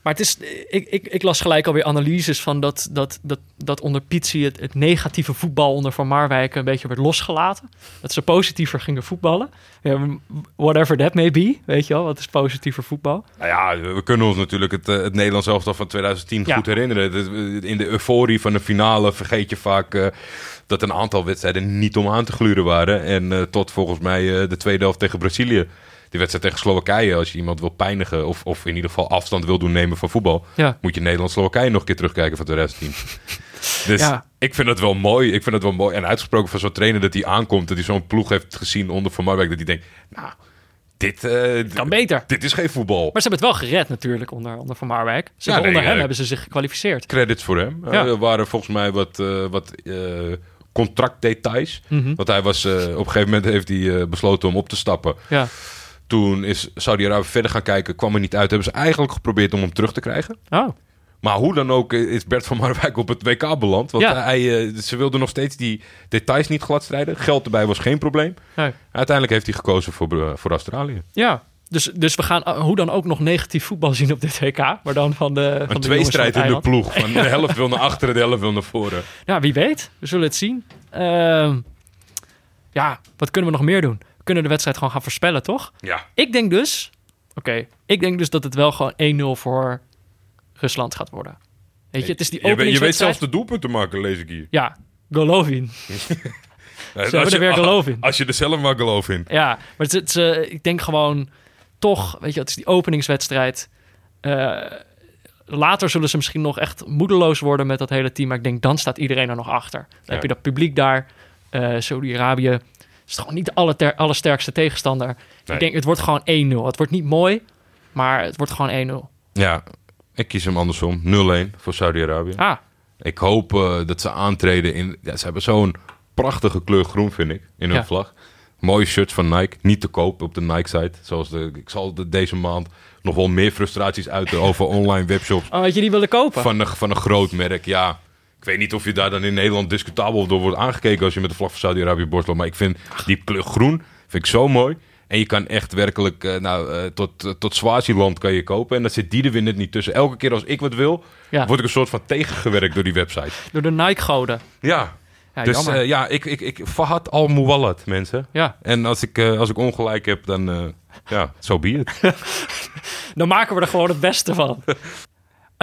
maar het is, ik, ik, ik las gelijk alweer analyses van dat, dat, dat, dat onder Pizzi het, het negatieve voetbal onder Van Marwijk een beetje werd losgelaten. Dat ze positiever gingen voetballen. Whatever that may be, weet je wel, wat is positiever voetbal? Nou ja, we kunnen ons natuurlijk het, eh, het Nederlands elftal van 2010 Ja. goed herinneren. Het- In de euforie van de finale vergeet je vaak eh, dat een aantal wedstrijden niet om aan te gluren waren. En eh, tot volgens mij eh, de tweede helft tegen Brazilië. Die wedstrijd tegen Slowakije, als je iemand wil pijnigen of, of in ieder geval afstand wil doen nemen van voetbal, Ja. moet je Nederland-Slowakije nog een keer terugkijken van 2010. dus Ja. ik vind het wel mooi. Ik vind het wel mooi. En uitgesproken van zo'n trainer dat hij aankomt, dat hij zo'n ploeg heeft gezien onder Van Marwijk, dat hij denkt, nou, dit, eh, Kan beter. dit is geen voetbal. Maar ze hebben het wel gered natuurlijk onder, onder Van Marwijk. Ze Ja, nee, onder hem ja. hebben ze zich gekwalificeerd. credits voor hem. Ja. Er waren volgens mij wat, eh, wat eh, contractdetails. Mhm. Want hij was, eh, op een gegeven moment heeft hij eh, besloten om op te stappen. Ja. Toen is Saudi-Arabië verder gaan kijken, kwam er niet uit. Hebben ze eigenlijk geprobeerd om hem terug te krijgen. Oh, Maar hoe dan ook is Bert van Marwijk op het WK beland. Want Ja. hij, eh, ze wilden nog steeds die details niet gladstrijden. Geld erbij was geen probleem. nee. Uiteindelijk heeft hij gekozen voor, eh, voor Australië. Ja. Dus, dus we gaan eh, hoe dan ook nog negatief voetbal zien op dit WK. Maar dan van de, van Een de van tweestrijd in de ploeg. Van de helft wil naar achteren, de helft wil naar voren. Ja, wie weet. We zullen het zien. Ehm, ja, wat kunnen we nog meer doen? Kunnen de wedstrijd gewoon gaan voorspellen, toch? Ja, Ik denk dus... Oké, ik denk dus dat het wel gewoon 1-0 voor Rusland gaat worden. Weet je, het is die je, weet- je weet zelfs de doelpunten maken, lees ik hier. Ja, Golovin. Als hebben je- er weer geloof in. Als je er zelf maar geloof in. Ja, maar het, is- eh, ik denk gewoon toch, weet je, het is die openingswedstrijd. Eh, later zullen ze misschien nog echt moedeloos worden met dat hele team. Maar ik denk, dan staat iedereen er nog achter. Dan Ja. heb je dat publiek daar. Eh Saudi-Arabië is gewoon niet de alle ter- allersterkste tegenstander. Nee. Ik denk, het wordt gewoon 1-0. Het wordt niet mooi, maar het wordt gewoon 1-0. Ja, ik kies hem andersom. 0-1 voor Saudi-Arabië. Ah, Ik hoop eh, dat ze aantreden in... Ja, ze hebben zo'n prachtige kleur groen, vind ik, in hun Ja. vlag. Mooie shirts van Nike. Niet te koop op de Nike-site. Zoals de, ik zal de, deze maand nog wel meer frustraties uiten over online webshops oh, had je die willen kopen? van een, van een groot merk. Ja, ik weet niet of je daar dan in Nederland discutabel door wordt aangekeken als je met de vlag van Saudi-Arabië borstel. Maar ik vind die kleur groen vind ik zo mooi. En je kan echt werkelijk, eh, nou, eh, tot, eh, tot Swaziland kan je kopen. En dan zit die er weer net niet tussen. Elke keer als ik wat wil, Ja. word ik een soort van tegengewerkt door die website. Door de Nike-goden. Ja, Ja, dus ja, ik, ik, ik, Fahad al Muwallat, mensen. ja. En als ik, als ik ongelijk heb, dan, ja, zo be it. Dan maken we er gewoon het beste van.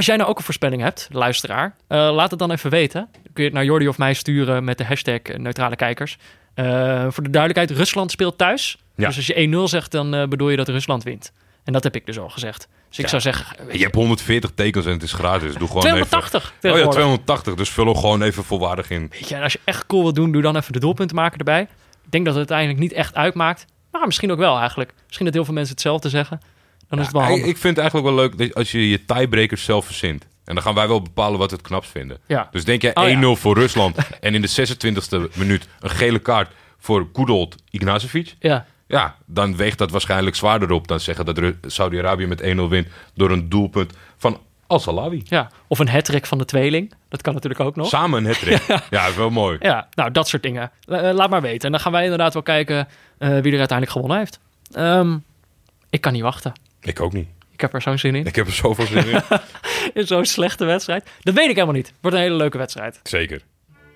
Als jij nou ook een voorspelling hebt, luisteraar, eh, laat het dan even weten. Dan kun je het naar Jordi of mij sturen met de hashtag neutrale kijkers. Eh, voor de duidelijkheid, Rusland speelt thuis. Ja. Dus als je 1-0 zegt, dan eh, bedoel je dat Rusland wint. En dat heb ik dus al gezegd. Dus ik Ja. zou zeggen, Je je, hebt 180 tekens en het is gratis. Doe gewoon 280 even... Oh ja, tegenwoordig. 280. Dus vul er gewoon even volwaardig in. Weet je, en als je echt cool wil doen, doe dan even de doelpunten maken erbij. Ik denk dat het uiteindelijk niet echt uitmaakt. Maar misschien ook wel eigenlijk. Misschien dat heel veel mensen hetzelfde zeggen. Dan is het wel Ja, handig. ik vind het eigenlijk wel leuk dat als je je tiebreakers zelf verzint. En dan gaan wij wel bepalen wat we het knapst vinden. Ja. Dus denk jij Oh, ja. 1-0 voor Rusland en in de 26e minuut een gele kaart voor Kudolt Ignacevic. Ja, Ja, dan weegt dat waarschijnlijk zwaarder op dan zeggen dat Saudi-Arabië met 1-0 wint door een doelpunt van Al-Salawi. ja. Of een hat van de tweeling. Dat kan natuurlijk ook nog. Samen een hat ja. wel mooi. Ja, nou, dat soort dingen. Eh, laat maar weten. En dan gaan wij inderdaad wel kijken eh, wie er uiteindelijk gewonnen heeft. Ehm, ik kan niet wachten. Ik ook niet. Ik heb er zo'n zin in. Ik heb er zoveel zin in. In zo'n slechte wedstrijd. Dat weet ik helemaal niet. Wordt een hele leuke wedstrijd. Zeker.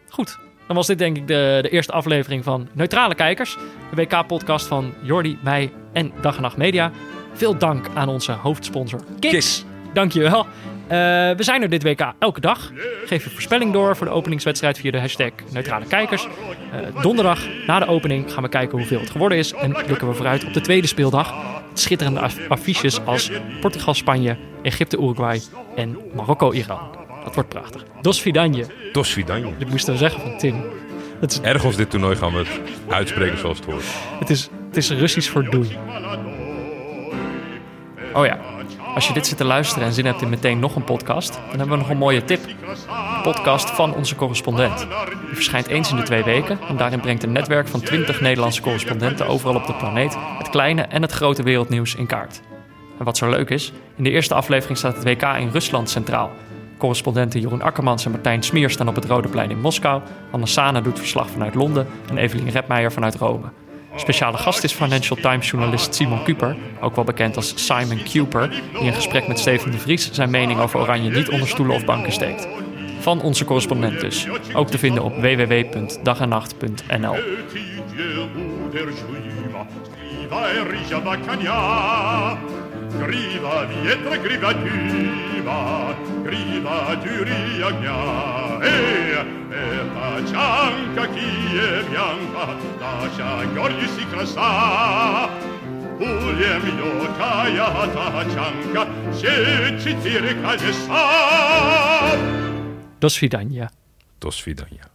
Goed. Dan was dit denk ik de, de eerste aflevering van Neutrale Kijkers. De WK-podcast van Jordi, mij en Dag en Nacht Media. Veel dank aan onze hoofdsponsor Kiks. Kiks. Dankjewel. Eh we zijn er dit WK elke dag. Geef je voorspelling door voor de openingswedstrijd via de hashtag Neutrale Kijkers. Eh, donderdag na de opening gaan we kijken hoeveel het geworden is. En blikken we vooruit op de tweede speeldag. Schitterende af- affiches als Portugal-Spanje, Egypte-Uruguay en Marokko-Iran. Dat wordt prachtig. Dos Vidanje. Dos Vidanje. Dit moesten we zeggen van Tim. Het is, Ergens dit toernooi gaan we het uitspreken zoals het hoort. het is, het is Russisch voor doei. Oh ja, als je dit zit te luisteren en zin hebt in meteen nog een podcast, dan hebben we nog een mooie tip. Een podcast van onze correspondent. Die verschijnt eens in de twee weken en daarin brengt een netwerk van 20 Nederlandse correspondenten overal op de planeet het kleine en het grote wereldnieuws in kaart. En wat zo leuk is, in de eerste aflevering staat het WK in Rusland centraal. Correspondenten Jeroen Akkermans en Martijn Smier staan op het Rode Plein in Moskou. Anne Sana doet verslag vanuit Londen en Evelien Redmeijer vanuit Rome. Speciale gast is Financial Times journalist Simon Kuper, ook wel bekend als Simon Kuper, die in gesprek met Steven de Vries zijn mening over Oranje niet onder stoelen of banken steekt. Van onze correspondent dus. Ook te vinden op www.dagennacht.nl. Griva dietro, griva tiva, griva giuria gna, e, e la cianca chi è bianca, lascia gorgli si crassa. Puljem jo kaja ta cianca, se ci tire kalesa. Do svidania. Do svidania.